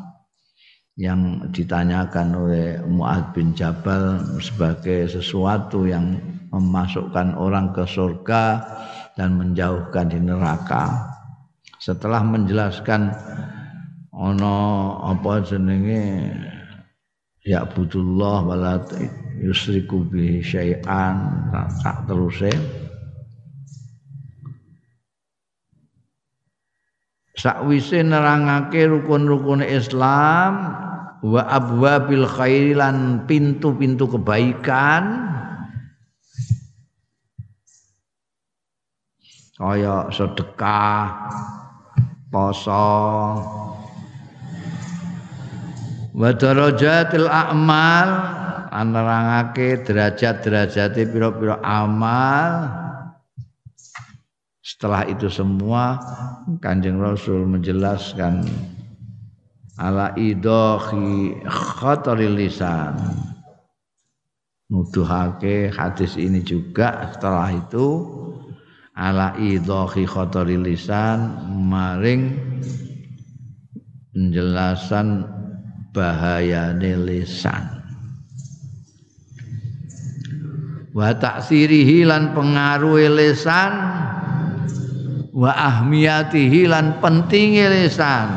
yang ditanyakan oleh Muad bin Jabal sebagai sesuatu yang memasukkan orang ke surga dan menjauhkan di neraka setelah menjelaskan ono apa jenenge? Ya budullah wala yusriku bi syai'an tak teruse sakwise nerangake rukun-rukun Islam wa abwabil khairi lan pintu-pintu kebaikan. Kaya sedekah poso. Wa darajatil a'mal anerangake derajat-derajate pira-pira amal. Setelah itu semua Kanjeng Rasul menjelaskan ala idohi khataril lisan. Nuduhake hadis ini juga setelah itu ala idhahi khatari lisan maring penjelasan bahayane lisan. Wa taksirihi lan pengaruhi lisan wa ahmiyatihi lan pentingi lisan.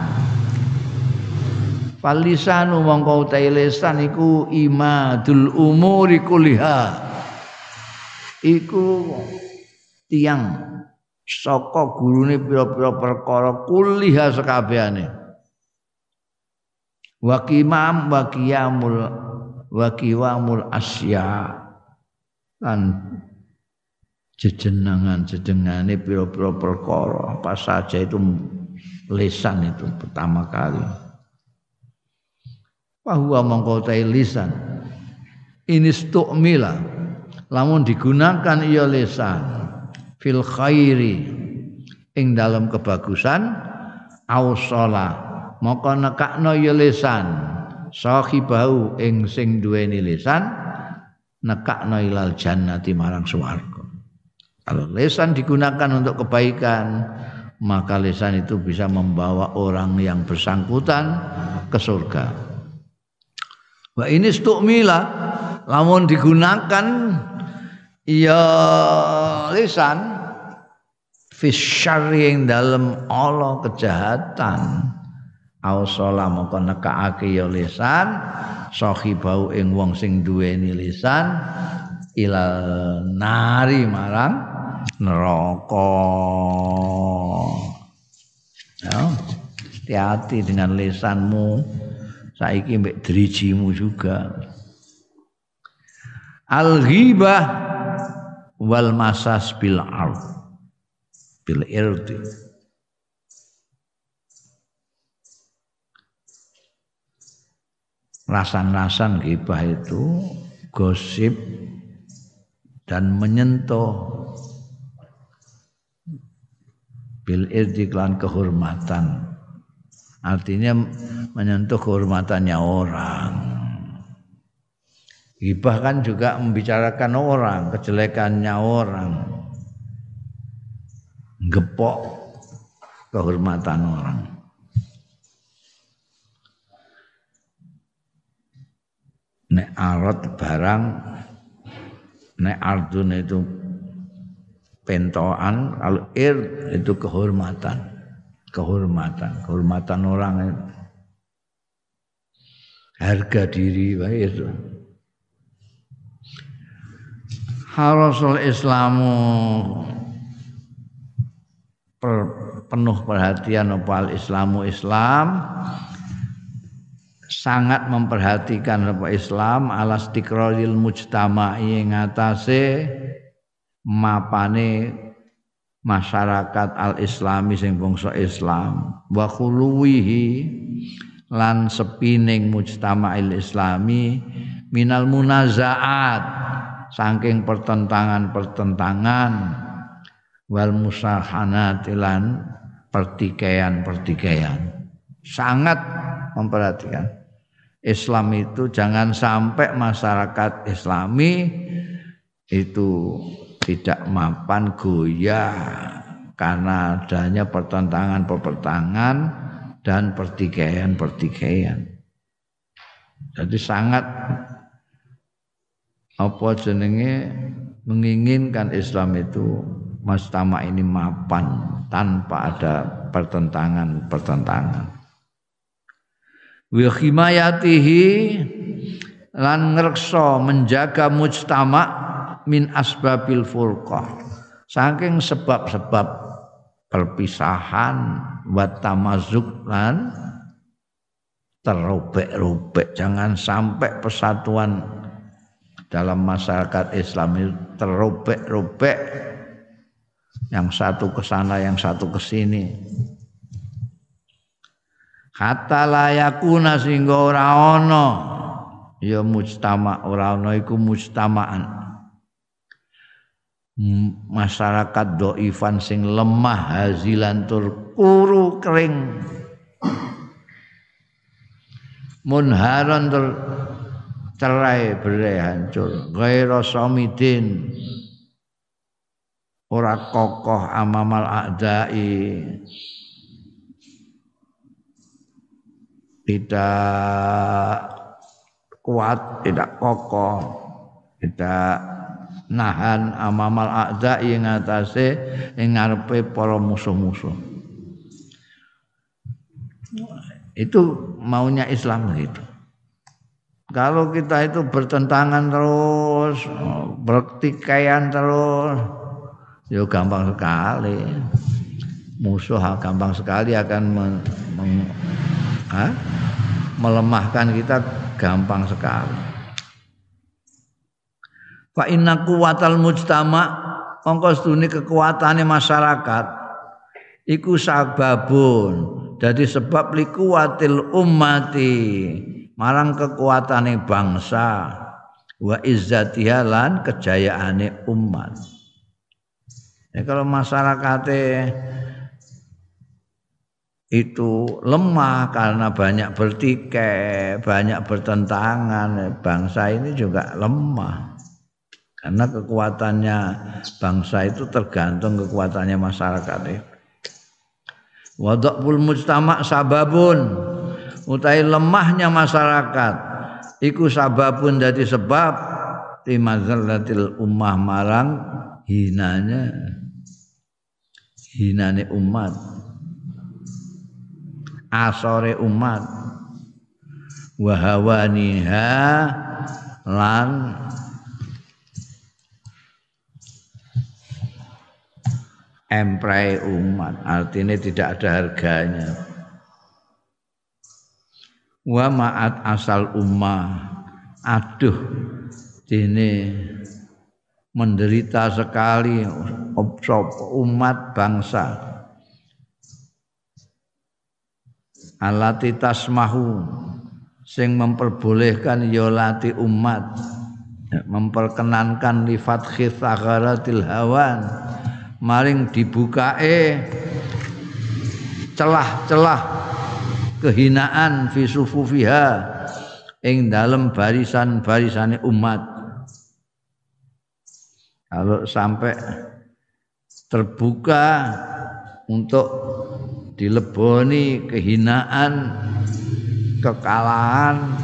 Palisanu mongko utai lisan iku imadul umuri kuliha iku tiang saka gurune pira-pira perkara kuliha sekabehane wa qimam wa qiyamul wa qiwamul asya. Lan jejenangan jedengane pira-pira perkara apa saja itu lisan itu pertama kali. Bahwa mengkotai lisan. Ini stukmila lamun digunakan ia lisan fil khairi ing dalam kebagusan ausala maka nekakno ya lisan sahibau ing sing duweni lisan nekakno ilal jannati marang swarga. Kalau lisan digunakan untuk kebaikan maka lisan itu bisa membawa orang yang bersangkutan ke surga. Wa ini stukmila lamun digunakan ya lisan. Fisyari yang dalam Allah kejahatan. Ausala maka nekake ya lisan. Sahibau ing wong sing duweni lisan. Ilal nari marang neraka. Ya, hati-hati dengan lesanmu. Saiki mbek drijimu juga. Al-ghibah wal masas bil ard. Bil irdi. Rasan-rasan ghibah itu gosip dan menyentuh bil klan kehormatan artinya menyentuh kehormatannya orang Hibah kan juga membicarakan orang, kejelekannya orang. Gepok kehormatan orang. Nek arot barang nek ardun itu pentoan kalau ir itu kehormatan kehormatan kehormatan orang itu. harga diri itu harasul islamu. Per, penuh perhatian apa islamu islam. Sangat memperhatikan apa Islam. Alas tikrolil mujtama'i ngatasé mapane masyarakat al-islami sing bangsa Islam. Wa khuluwihi lan sepining mujtama'il islami minal munazaat saking pertentangan-pertentangan wal musahanat lan pertikaian-pertikaian sangat memperhatikan Islam itu jangan sampai masyarakat Islami itu tidak mapan goyah karena adanya pertentangan-pertentangan dan pertikaian-pertikaian. Jadi sangat apa jenenge menginginkan Islam itu mustama ini mapan tanpa ada pertentangan-pertentangan. Wa himayatihi lan ngrekso menjaga mujtama' min asbabil furqah saking sebab-sebab perpisahan wa tamazuk lan terobek-robek jangan sampai persatuan dalam masyarakat Islam itu terobek-robek. Yang satu ke sana yang satu ke sini. Kata layakuna sehingga ora ana ya mujtama ora ana iku mujtamaan. Masyarakat doifan sing lemah hazilan tur kuru kering. Munharan tur cerai berai hancur gaira samidin ora kokoh amamal a'dai tidak kuat tidak kokoh tidak nahan amamal a'da ing atase ing ngarepe para musuh-musuh. Itu maunya Islam gitu. Kalau kita itu bertentangan terus, bertikaian terus, ya gampang sekali. Musuh gampang sekali akan men, men, ha? melemahkan kita gampang sekali. Fa inna kuwatal mujtama mongko sedune kekuatane masyarakat iku sababun jadi sebab likuwatil ummati marang kekuatane bangsa wa izzatiha lan kejayaane umat ya kalau masyarakatnya itu lemah karena banyak bertikai, banyak bertentangan, bangsa ini juga lemah. Karena kekuatannya bangsa itu tergantung kekuatannya masyarakat itu. Wadakul mujtama sababun utai lemahnya masyarakat. Iku sababun jadi sebab timazallatil ummah marang hinanya. Hinane umat. Asore umat. Wahawaniha lan emprai umat. Artinya tidak ada harganya wa ma'at asal ummah aduh ini menderita sekali. Umat bangsa. Alati tasmahu sing memperbolehkan yolati umat. Memperkenankan lifat khithagaratil hawan. Maring dibukae celah-celah kehinaan fi sufufiha ing dalam barisan-barisane umat. Kalau sampai terbuka untuk dileboni kehinaan kekalahan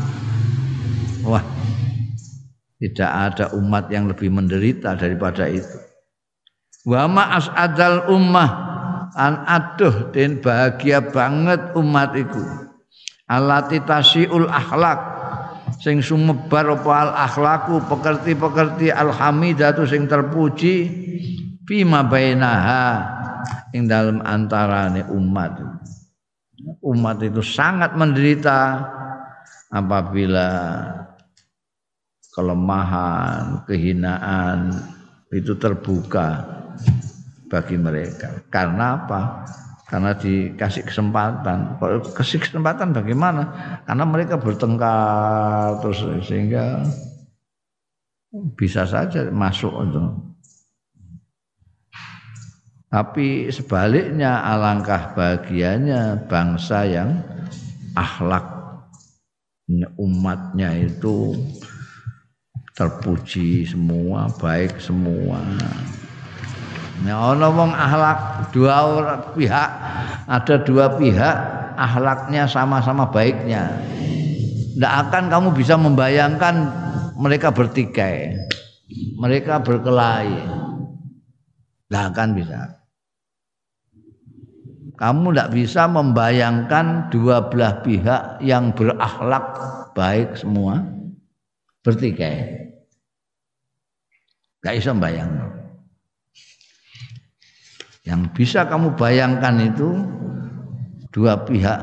wah tidak ada umat yang lebih menderita daripada itu. Wa as'adal ummah an aduh den bahagia banget umat iku. Alati tasiul akhlak. Sing sumebar apa al akhlaku pekerti-pekerti alhamidatu sing terpuji. Bima bainaha ing dalam antarane umat. Umat itu sangat menderita apabila kelemahan, kehinaan itu terbuka bagi mereka. Karena apa? Karena dikasih kesempatan. Kasih kesempatan bagaimana? Karena mereka bertengkar terus sehingga bisa saja masuk untuk. Tapi sebaliknya alangkah bahagianya bangsa yang akhlak umatnya itu terpuji semua, baik semua. Nah, ana wong akhlak dua pihak, ada dua pihak akhlaknya sama-sama baiknya. Tidak akan kamu bisa membayangkan mereka bertikai, mereka berkelahi. Tidak akan bisa. Kamu tidak bisa membayangkan dua belah pihak yang berakhlak baik semua bertikai. Gak bisa membayangkan. Yang bisa kamu bayangkan itu dua pihak,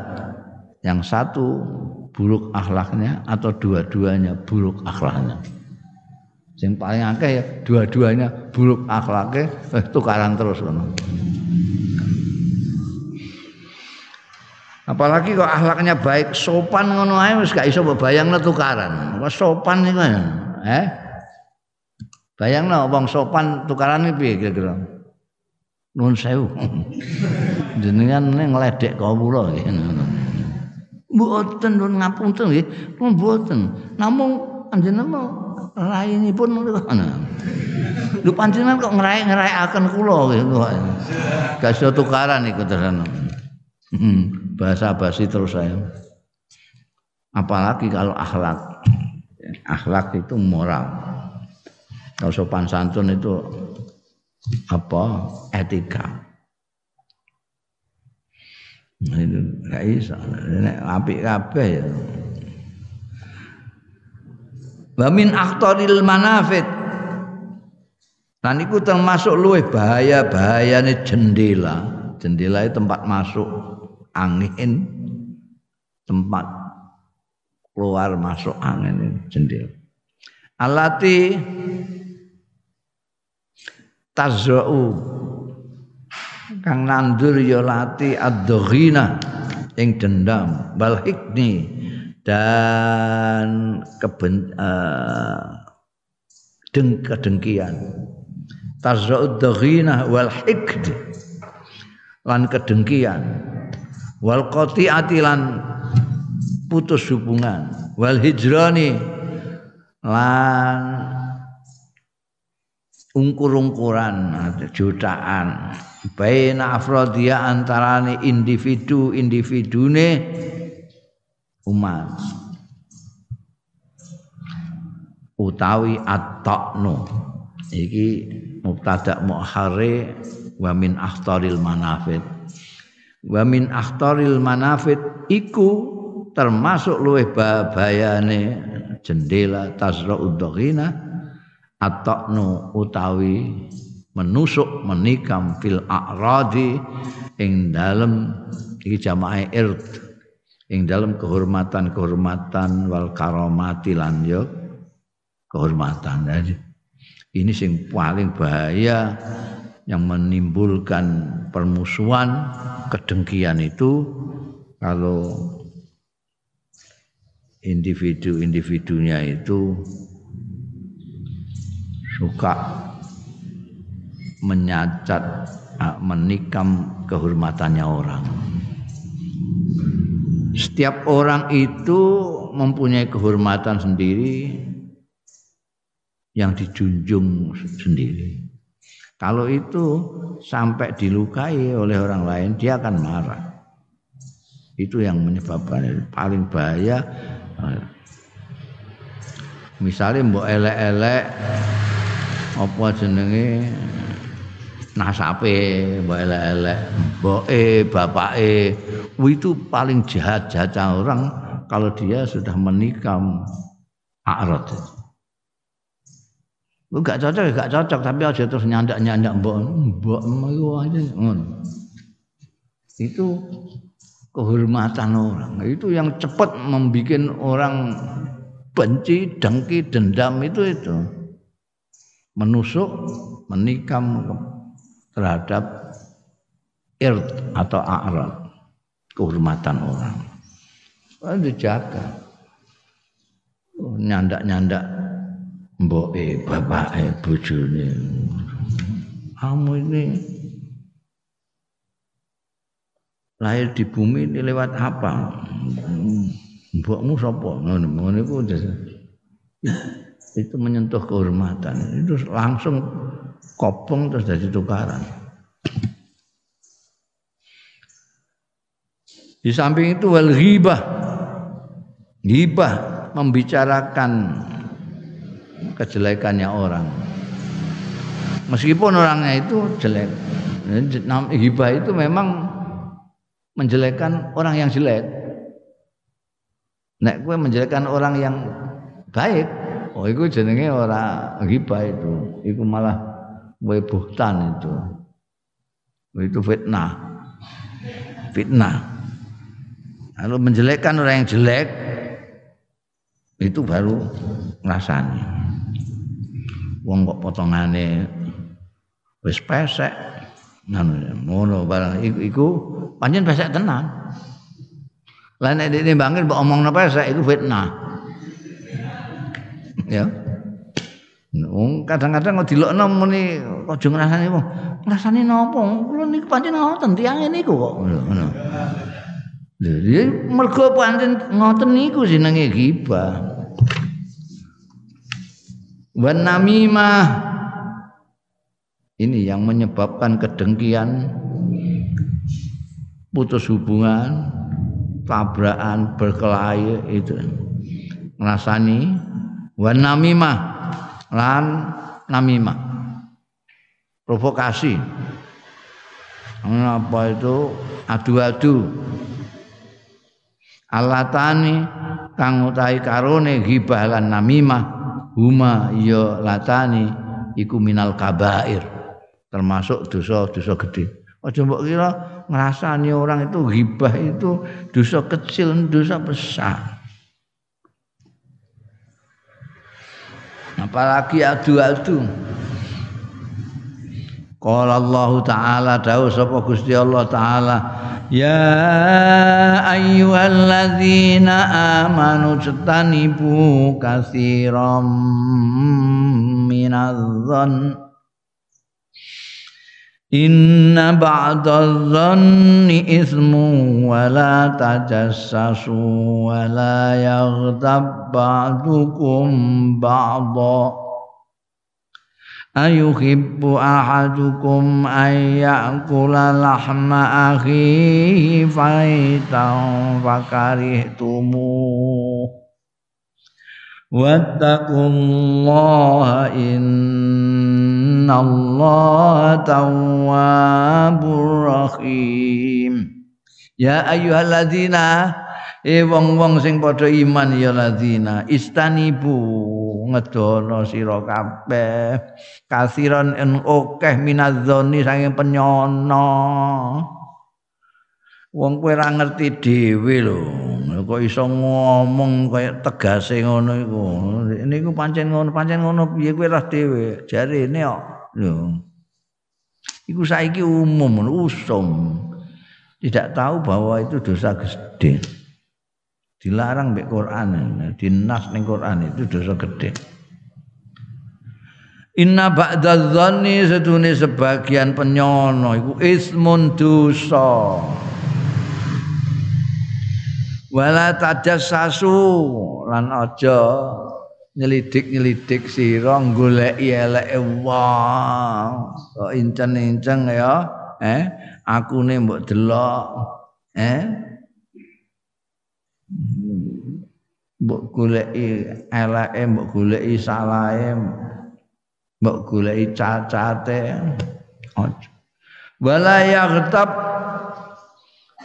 yang satu buruk akhlaknya atau dua-duanya buruk akhlaknya. Yang paling akeh ya dua-duanya buruk akhlaknya eh, tukaran terus kan. Apalagi kok akhlaknya baik, sopan ngono ae wis gak iso bayangno tukaran. Kok sopan iku ya. Eh? Bayangno wong sopan tukaran iki piye kira-kira? Nuwun sewu. Jenengan ngledek kawula nggih. Mboten nuwun ngapunten nggih. Nuwun mboten. Namung panjenengan rainipun ngono. Lho panjenengan kok ngerai-ngeraiaken kula gitu. Gak iso tukaran iku tenan. Hmm, bahasa basi terus saya. Apalagi kalau akhlak. Akhlak itu moral. Kalau sopan santun itu apa etika. Nah, itu gak. Nek kabeh ya. Wa min akhtaril manafit. Dan itu termasuk luwih bahaya-bahayane jendela. Jendela itu tempat masuk angin, tempat keluar masuk angin jendela. Alati tazra'u kang nandur ya lati ad-dhaghina ing dendam. Bal hikni dan keben uh, deng kedengkian. Tazra'u dhaghina wal hikd lan kedengkian. Wal qati'ati lan putus hubungan. Wal hijrani lan ungkur-ungkuran jutaan. Baina afrodia antarane individu-individune umat. Utawi at-taqnu. Iki mubtada muakhare wa min akhtaril manafid. Wa min akhtaril iku termasuk luwih bayane jendela tasra'ud dhaghina atoknu utawi menusuk menikam fil a'radi ing dalem iki jamaah ird ing dalem kehormatan-kehormatan wal karomati lan yo kehormatan. Jadi ini sing paling bahaya yang menimbulkan permusuhan kedengkian itu kalau individu-individunya itu suka menyacat menikam kehormatannya orang. Setiap orang itu mempunyai kehormatan sendiri yang dijunjung sendiri. Kalau itu sampai dilukai oleh orang lain, dia akan marah. Itu yang menyebabkan paling bahaya. Misalnya mbok elek-elek apa jenenge nasape mbok elek-elek, mboke, bapake, itu paling jahat-jahat orang kalau dia sudah menikam akrot. Lu gak cocok, gak cocok, tapi aja terus nyandak-nyandak mbok, mbok itu aja Itu kehormatan orang. Itu yang cepat membuat orang benci, dengki, dendam itu itu. Menusuk, menikam terhadap irt atau a'rad kehormatan orang. Harus dijaga. Nyandak-nyandak mboke, bapake, bojone. Kamu ini lahir di bumi ini lewat apa? Mbokmu sapa? Ngono ngono iku itu menyentuh kehormatan. Itu langsung kopong terus jadi tukaran. Di samping itu wal ghibah. Ghibah membicarakan kejelekannya orang. Meskipun orangnya itu jelek. Ghibah itu memang menjelekkan orang yang jelek. Nek gue menjelekkan orang yang baik, oh itu jenenge orang ghibah itu. Itu malah gue buhtan itu. Itu fitnah. Fitnah. Lalu menjelekkan orang yang jelek itu baru ngrasani. Wong kok potongane wis pesek ngono barang iku, iku pancen pesek tenan. Lah nek ditimbangke mbok omongno pesek iku fitnah. Ya. Kadang-kadang kok dilokno muni aja ngrasani wong. Ngrasani napa? Kula niku pancen ngoten tiyang niku kok ngono. Lha iya mergo pancen ngoten niku jenenge ghibah. Wan namimah ini yang menyebabkan kedengkian, putus hubungan, tabrakan, berkelahi itu. Ngrasani wan namimah lan namimah. Provokasi. Apa itu? Adu-adu. Alatani kang utahi karone ghibah lan namimah huma ya latani iku minal kabair termasuk dosa-dosa gede. Aja mbok kira ngrasani orang itu ghibah itu dosa kecil, dosa besar. Apalagi adu-adu. Qala Allah Ta'ala dawuh sapa Gusti Allah Ta'ala Ya ayyuhalladzina amanu jtanibu katsiran minadh-dhann Inna ba'da dhanni ismu wa la tajassasu wa la yaghtab ba'dukum ba'da Ayuhibbu ahadukum an ya'kula lahma Wattaqullaha innallaha tawwabur rahim Ya ayyuhalladzina E wong-wong sing padha iman ya ladina istanibu ngedono sira kabeh kasiran en akeh minadzoni saking penyono. Wong kowe ora ngerti dhewe lho. Kok iso ngomong kaya tegase ngono iku. Niku pancen ngono, pancen ngono piye kowe ora dhewe. Jarene kok lho. Iku saiki umum usum. Tidak tahu bahwa itu dosa gede. dilarang mbek Quran dinas ning Quran itu dosa gede Inna ba'da dhanni sedune sebagian penyono iku ismun dosa wala tajassasu lan aja nyelidik-nyelidik sira goleki eleke wong. Kok incen-incen ya eh? Akune mbok delok eh? Mbok goleki eleke mbok goleki salahe mbok goleki cacate aja. Wala yaghtab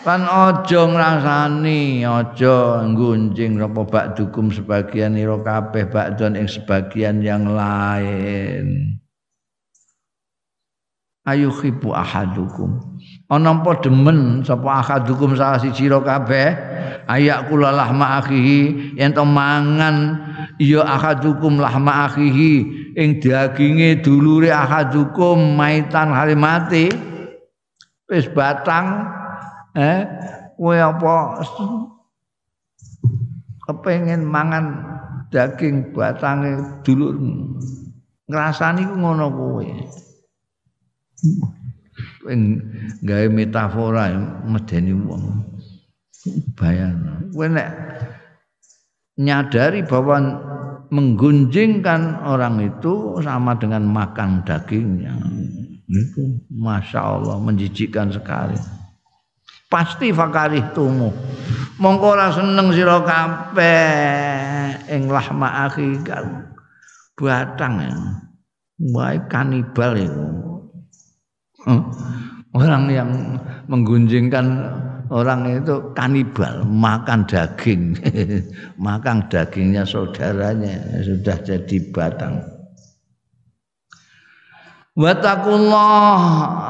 kan aja ngrasani aja nggunjing apa bakdukum sebagian ira kabeh bakdon ing sebagian yang lain. Ayu khibu ahadukum. Ana apa demen sapa akadukum salah siji ro kabeh? Ayak kula lahma akhihi yen to mangan ya akadukum lahma akhihi. Ing daginge dulure akadukum maitan hari mati. Wis batang eh? Kowe apa? Kepengin mangan daging batange dulur. Ngrasani ku ngono kowe gawe metafora medeni wong. Bayang. Kowe nek nyadari bahwa menggunjingkan orang itu sama dengan makan dagingnya. Itu masya Allah menjijikkan sekali pasti fakarih tumu mongko ora seneng sira kabeh ing lahma batang ya wae kanibal itu Hmm. Orang yang menggunjingkan orang itu kanibal, makan daging. makan dagingnya saudaranya sudah jadi batang. Watakullah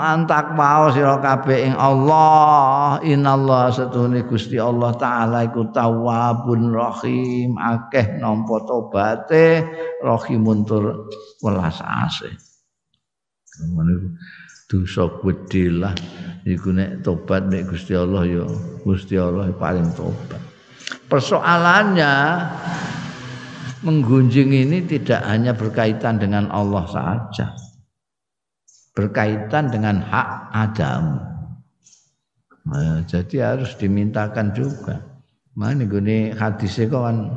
antak mau sira kabeh ing Allah. Inallah satune Gusti Allah taala iku tawwabun rahim. Akeh nampa tobaté rahimun tur welas asih. Dosa gedhe lah. Iku nek tobat nek Gusti Allah ya Gusti Allah paling tobat. Persoalannya menggunjing ini tidak hanya berkaitan dengan Allah saja. Berkaitan dengan hak Adam. Nah, jadi harus dimintakan juga. Mana gini hadisnya kan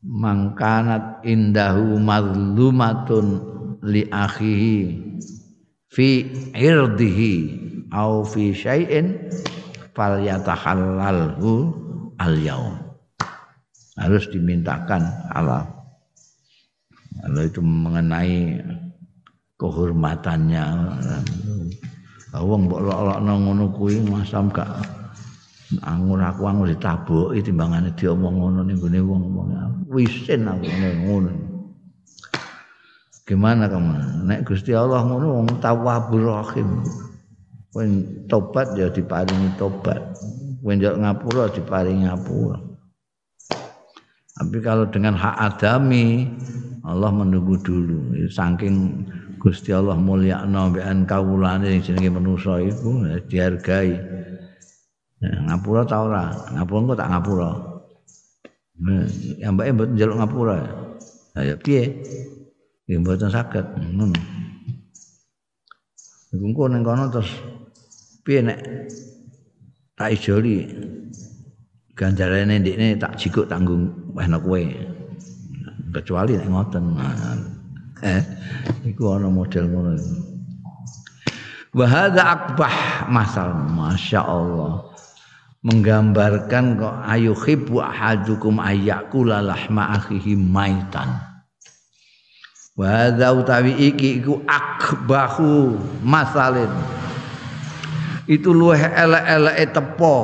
mangkanat indahu madlumatun li akhihi fi irdihi au fi syai'in fal yatahallalhu al yaum harus dimintakan halal kalau itu mengenai kehormatannya wong mbok lok-lokno ngono kuwi masam gak angun aku angun ditabuki timbangane diomong ngono ning gone wong-wong wisin aku ngono Gimana kamu? Nek Gusti Allah ngono wong tawwabur rahim. Kowe tobat ya diparingi tobat. Kowe njok ngapura diparingi ngapura. Tapi kalau dengan hak adami Allah menunggu dulu. Saking Gusti Allah mulia mbekan kawulane sing jenenge manusa iku ya dihargai. Nah, ngapura ta ora? Ngapura kok tak ngapura. Nah, yang mbake mboten njaluk ngapura. Ya piye? Ya mboten saged. Ngono. Iku engko ning kono terus piye nek tak ijoli ganjarane ndekne tak jikuk tanggung wehna kowe. Kecuali nek ngoten. Eh, iku ana model ngono. Wa hadza akbah masal masyaallah. Menggambarkan kok ayu khibu ahadukum ayyakula lahma akhihi maitan. Wa utawi iki iku akbahu masalin. Itu luweh elek-eleke tepo.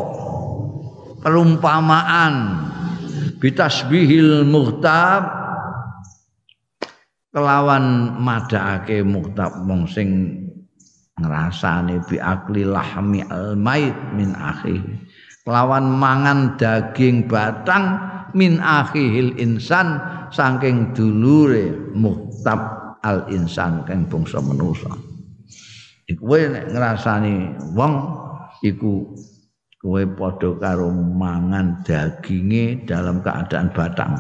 Perumpamaan. Bitasbihil muhtab kelawan madake muhtab wong sing ngrasani bi akli lahmi al mait min akhi. Kelawan mangan daging batang min akhihil insan saking dulure muhtab al insan kang bangsa manusa. Iku nek ngrasani wong iku kowe padha karo mangan daginge dalam keadaan batang.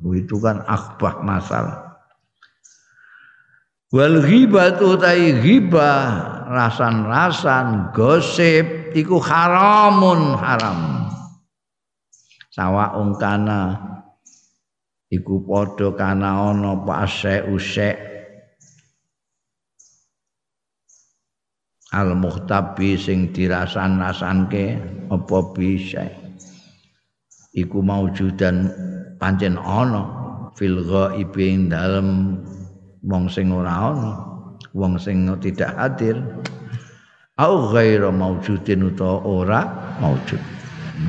Itu kan akbah masalah wal ghibatu tai ghibah rasan-rasan gosip iku haramun haram. Sawa kana iku padha kana ana apa usek al muhtabi sing dirasan-rasanke apa bisa? Iku maujudan pancen ana fil ghaibi dalem wong sing ora ana wong sing tidak hadir. Au ghairu maujudin utawa ora maujud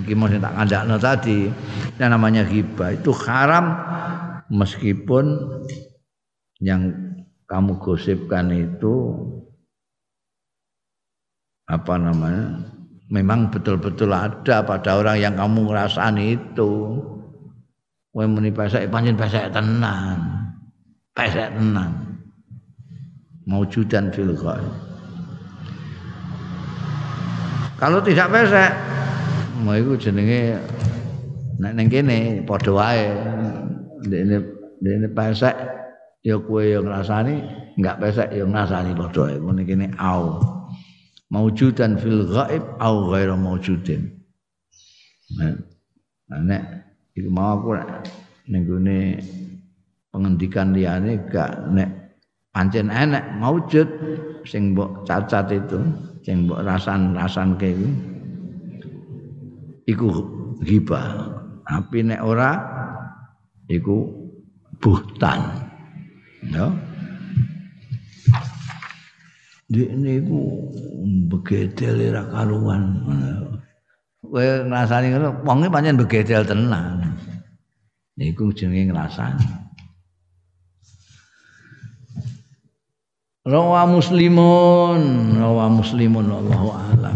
iki mau tak kandakno tadi yang namanya ghibah itu haram meskipun yang kamu gosipkan itu apa namanya memang betul-betul ada pada orang yang kamu ngrasani itu. Kowe muni pesek pancen pesek tenan pesek tenan maujudan fil ghaib kalau tidak pesek mau itu jenenge nek ning kene padha wae ndekne ndekne pesek ya kowe ya ngrasani enggak pesek ya ngrasani padha wae ngene kene au maujudan fil ghaib au ghairu maujudin nah nek iku mau aku nek ning pengendikan liyane gak nek pancen enek maujud sing mbok cacat itu sing mbok rasan-rasan ke iku iku ghibah. Tapi nek ora iku buhtan. Ya. Ini ku begedel ora karuan. Kowe ngrasani ngono wonge pancen begedel tenan. Niku jenenge ngrasani rawa muslimun rawa muslimun wallahu alam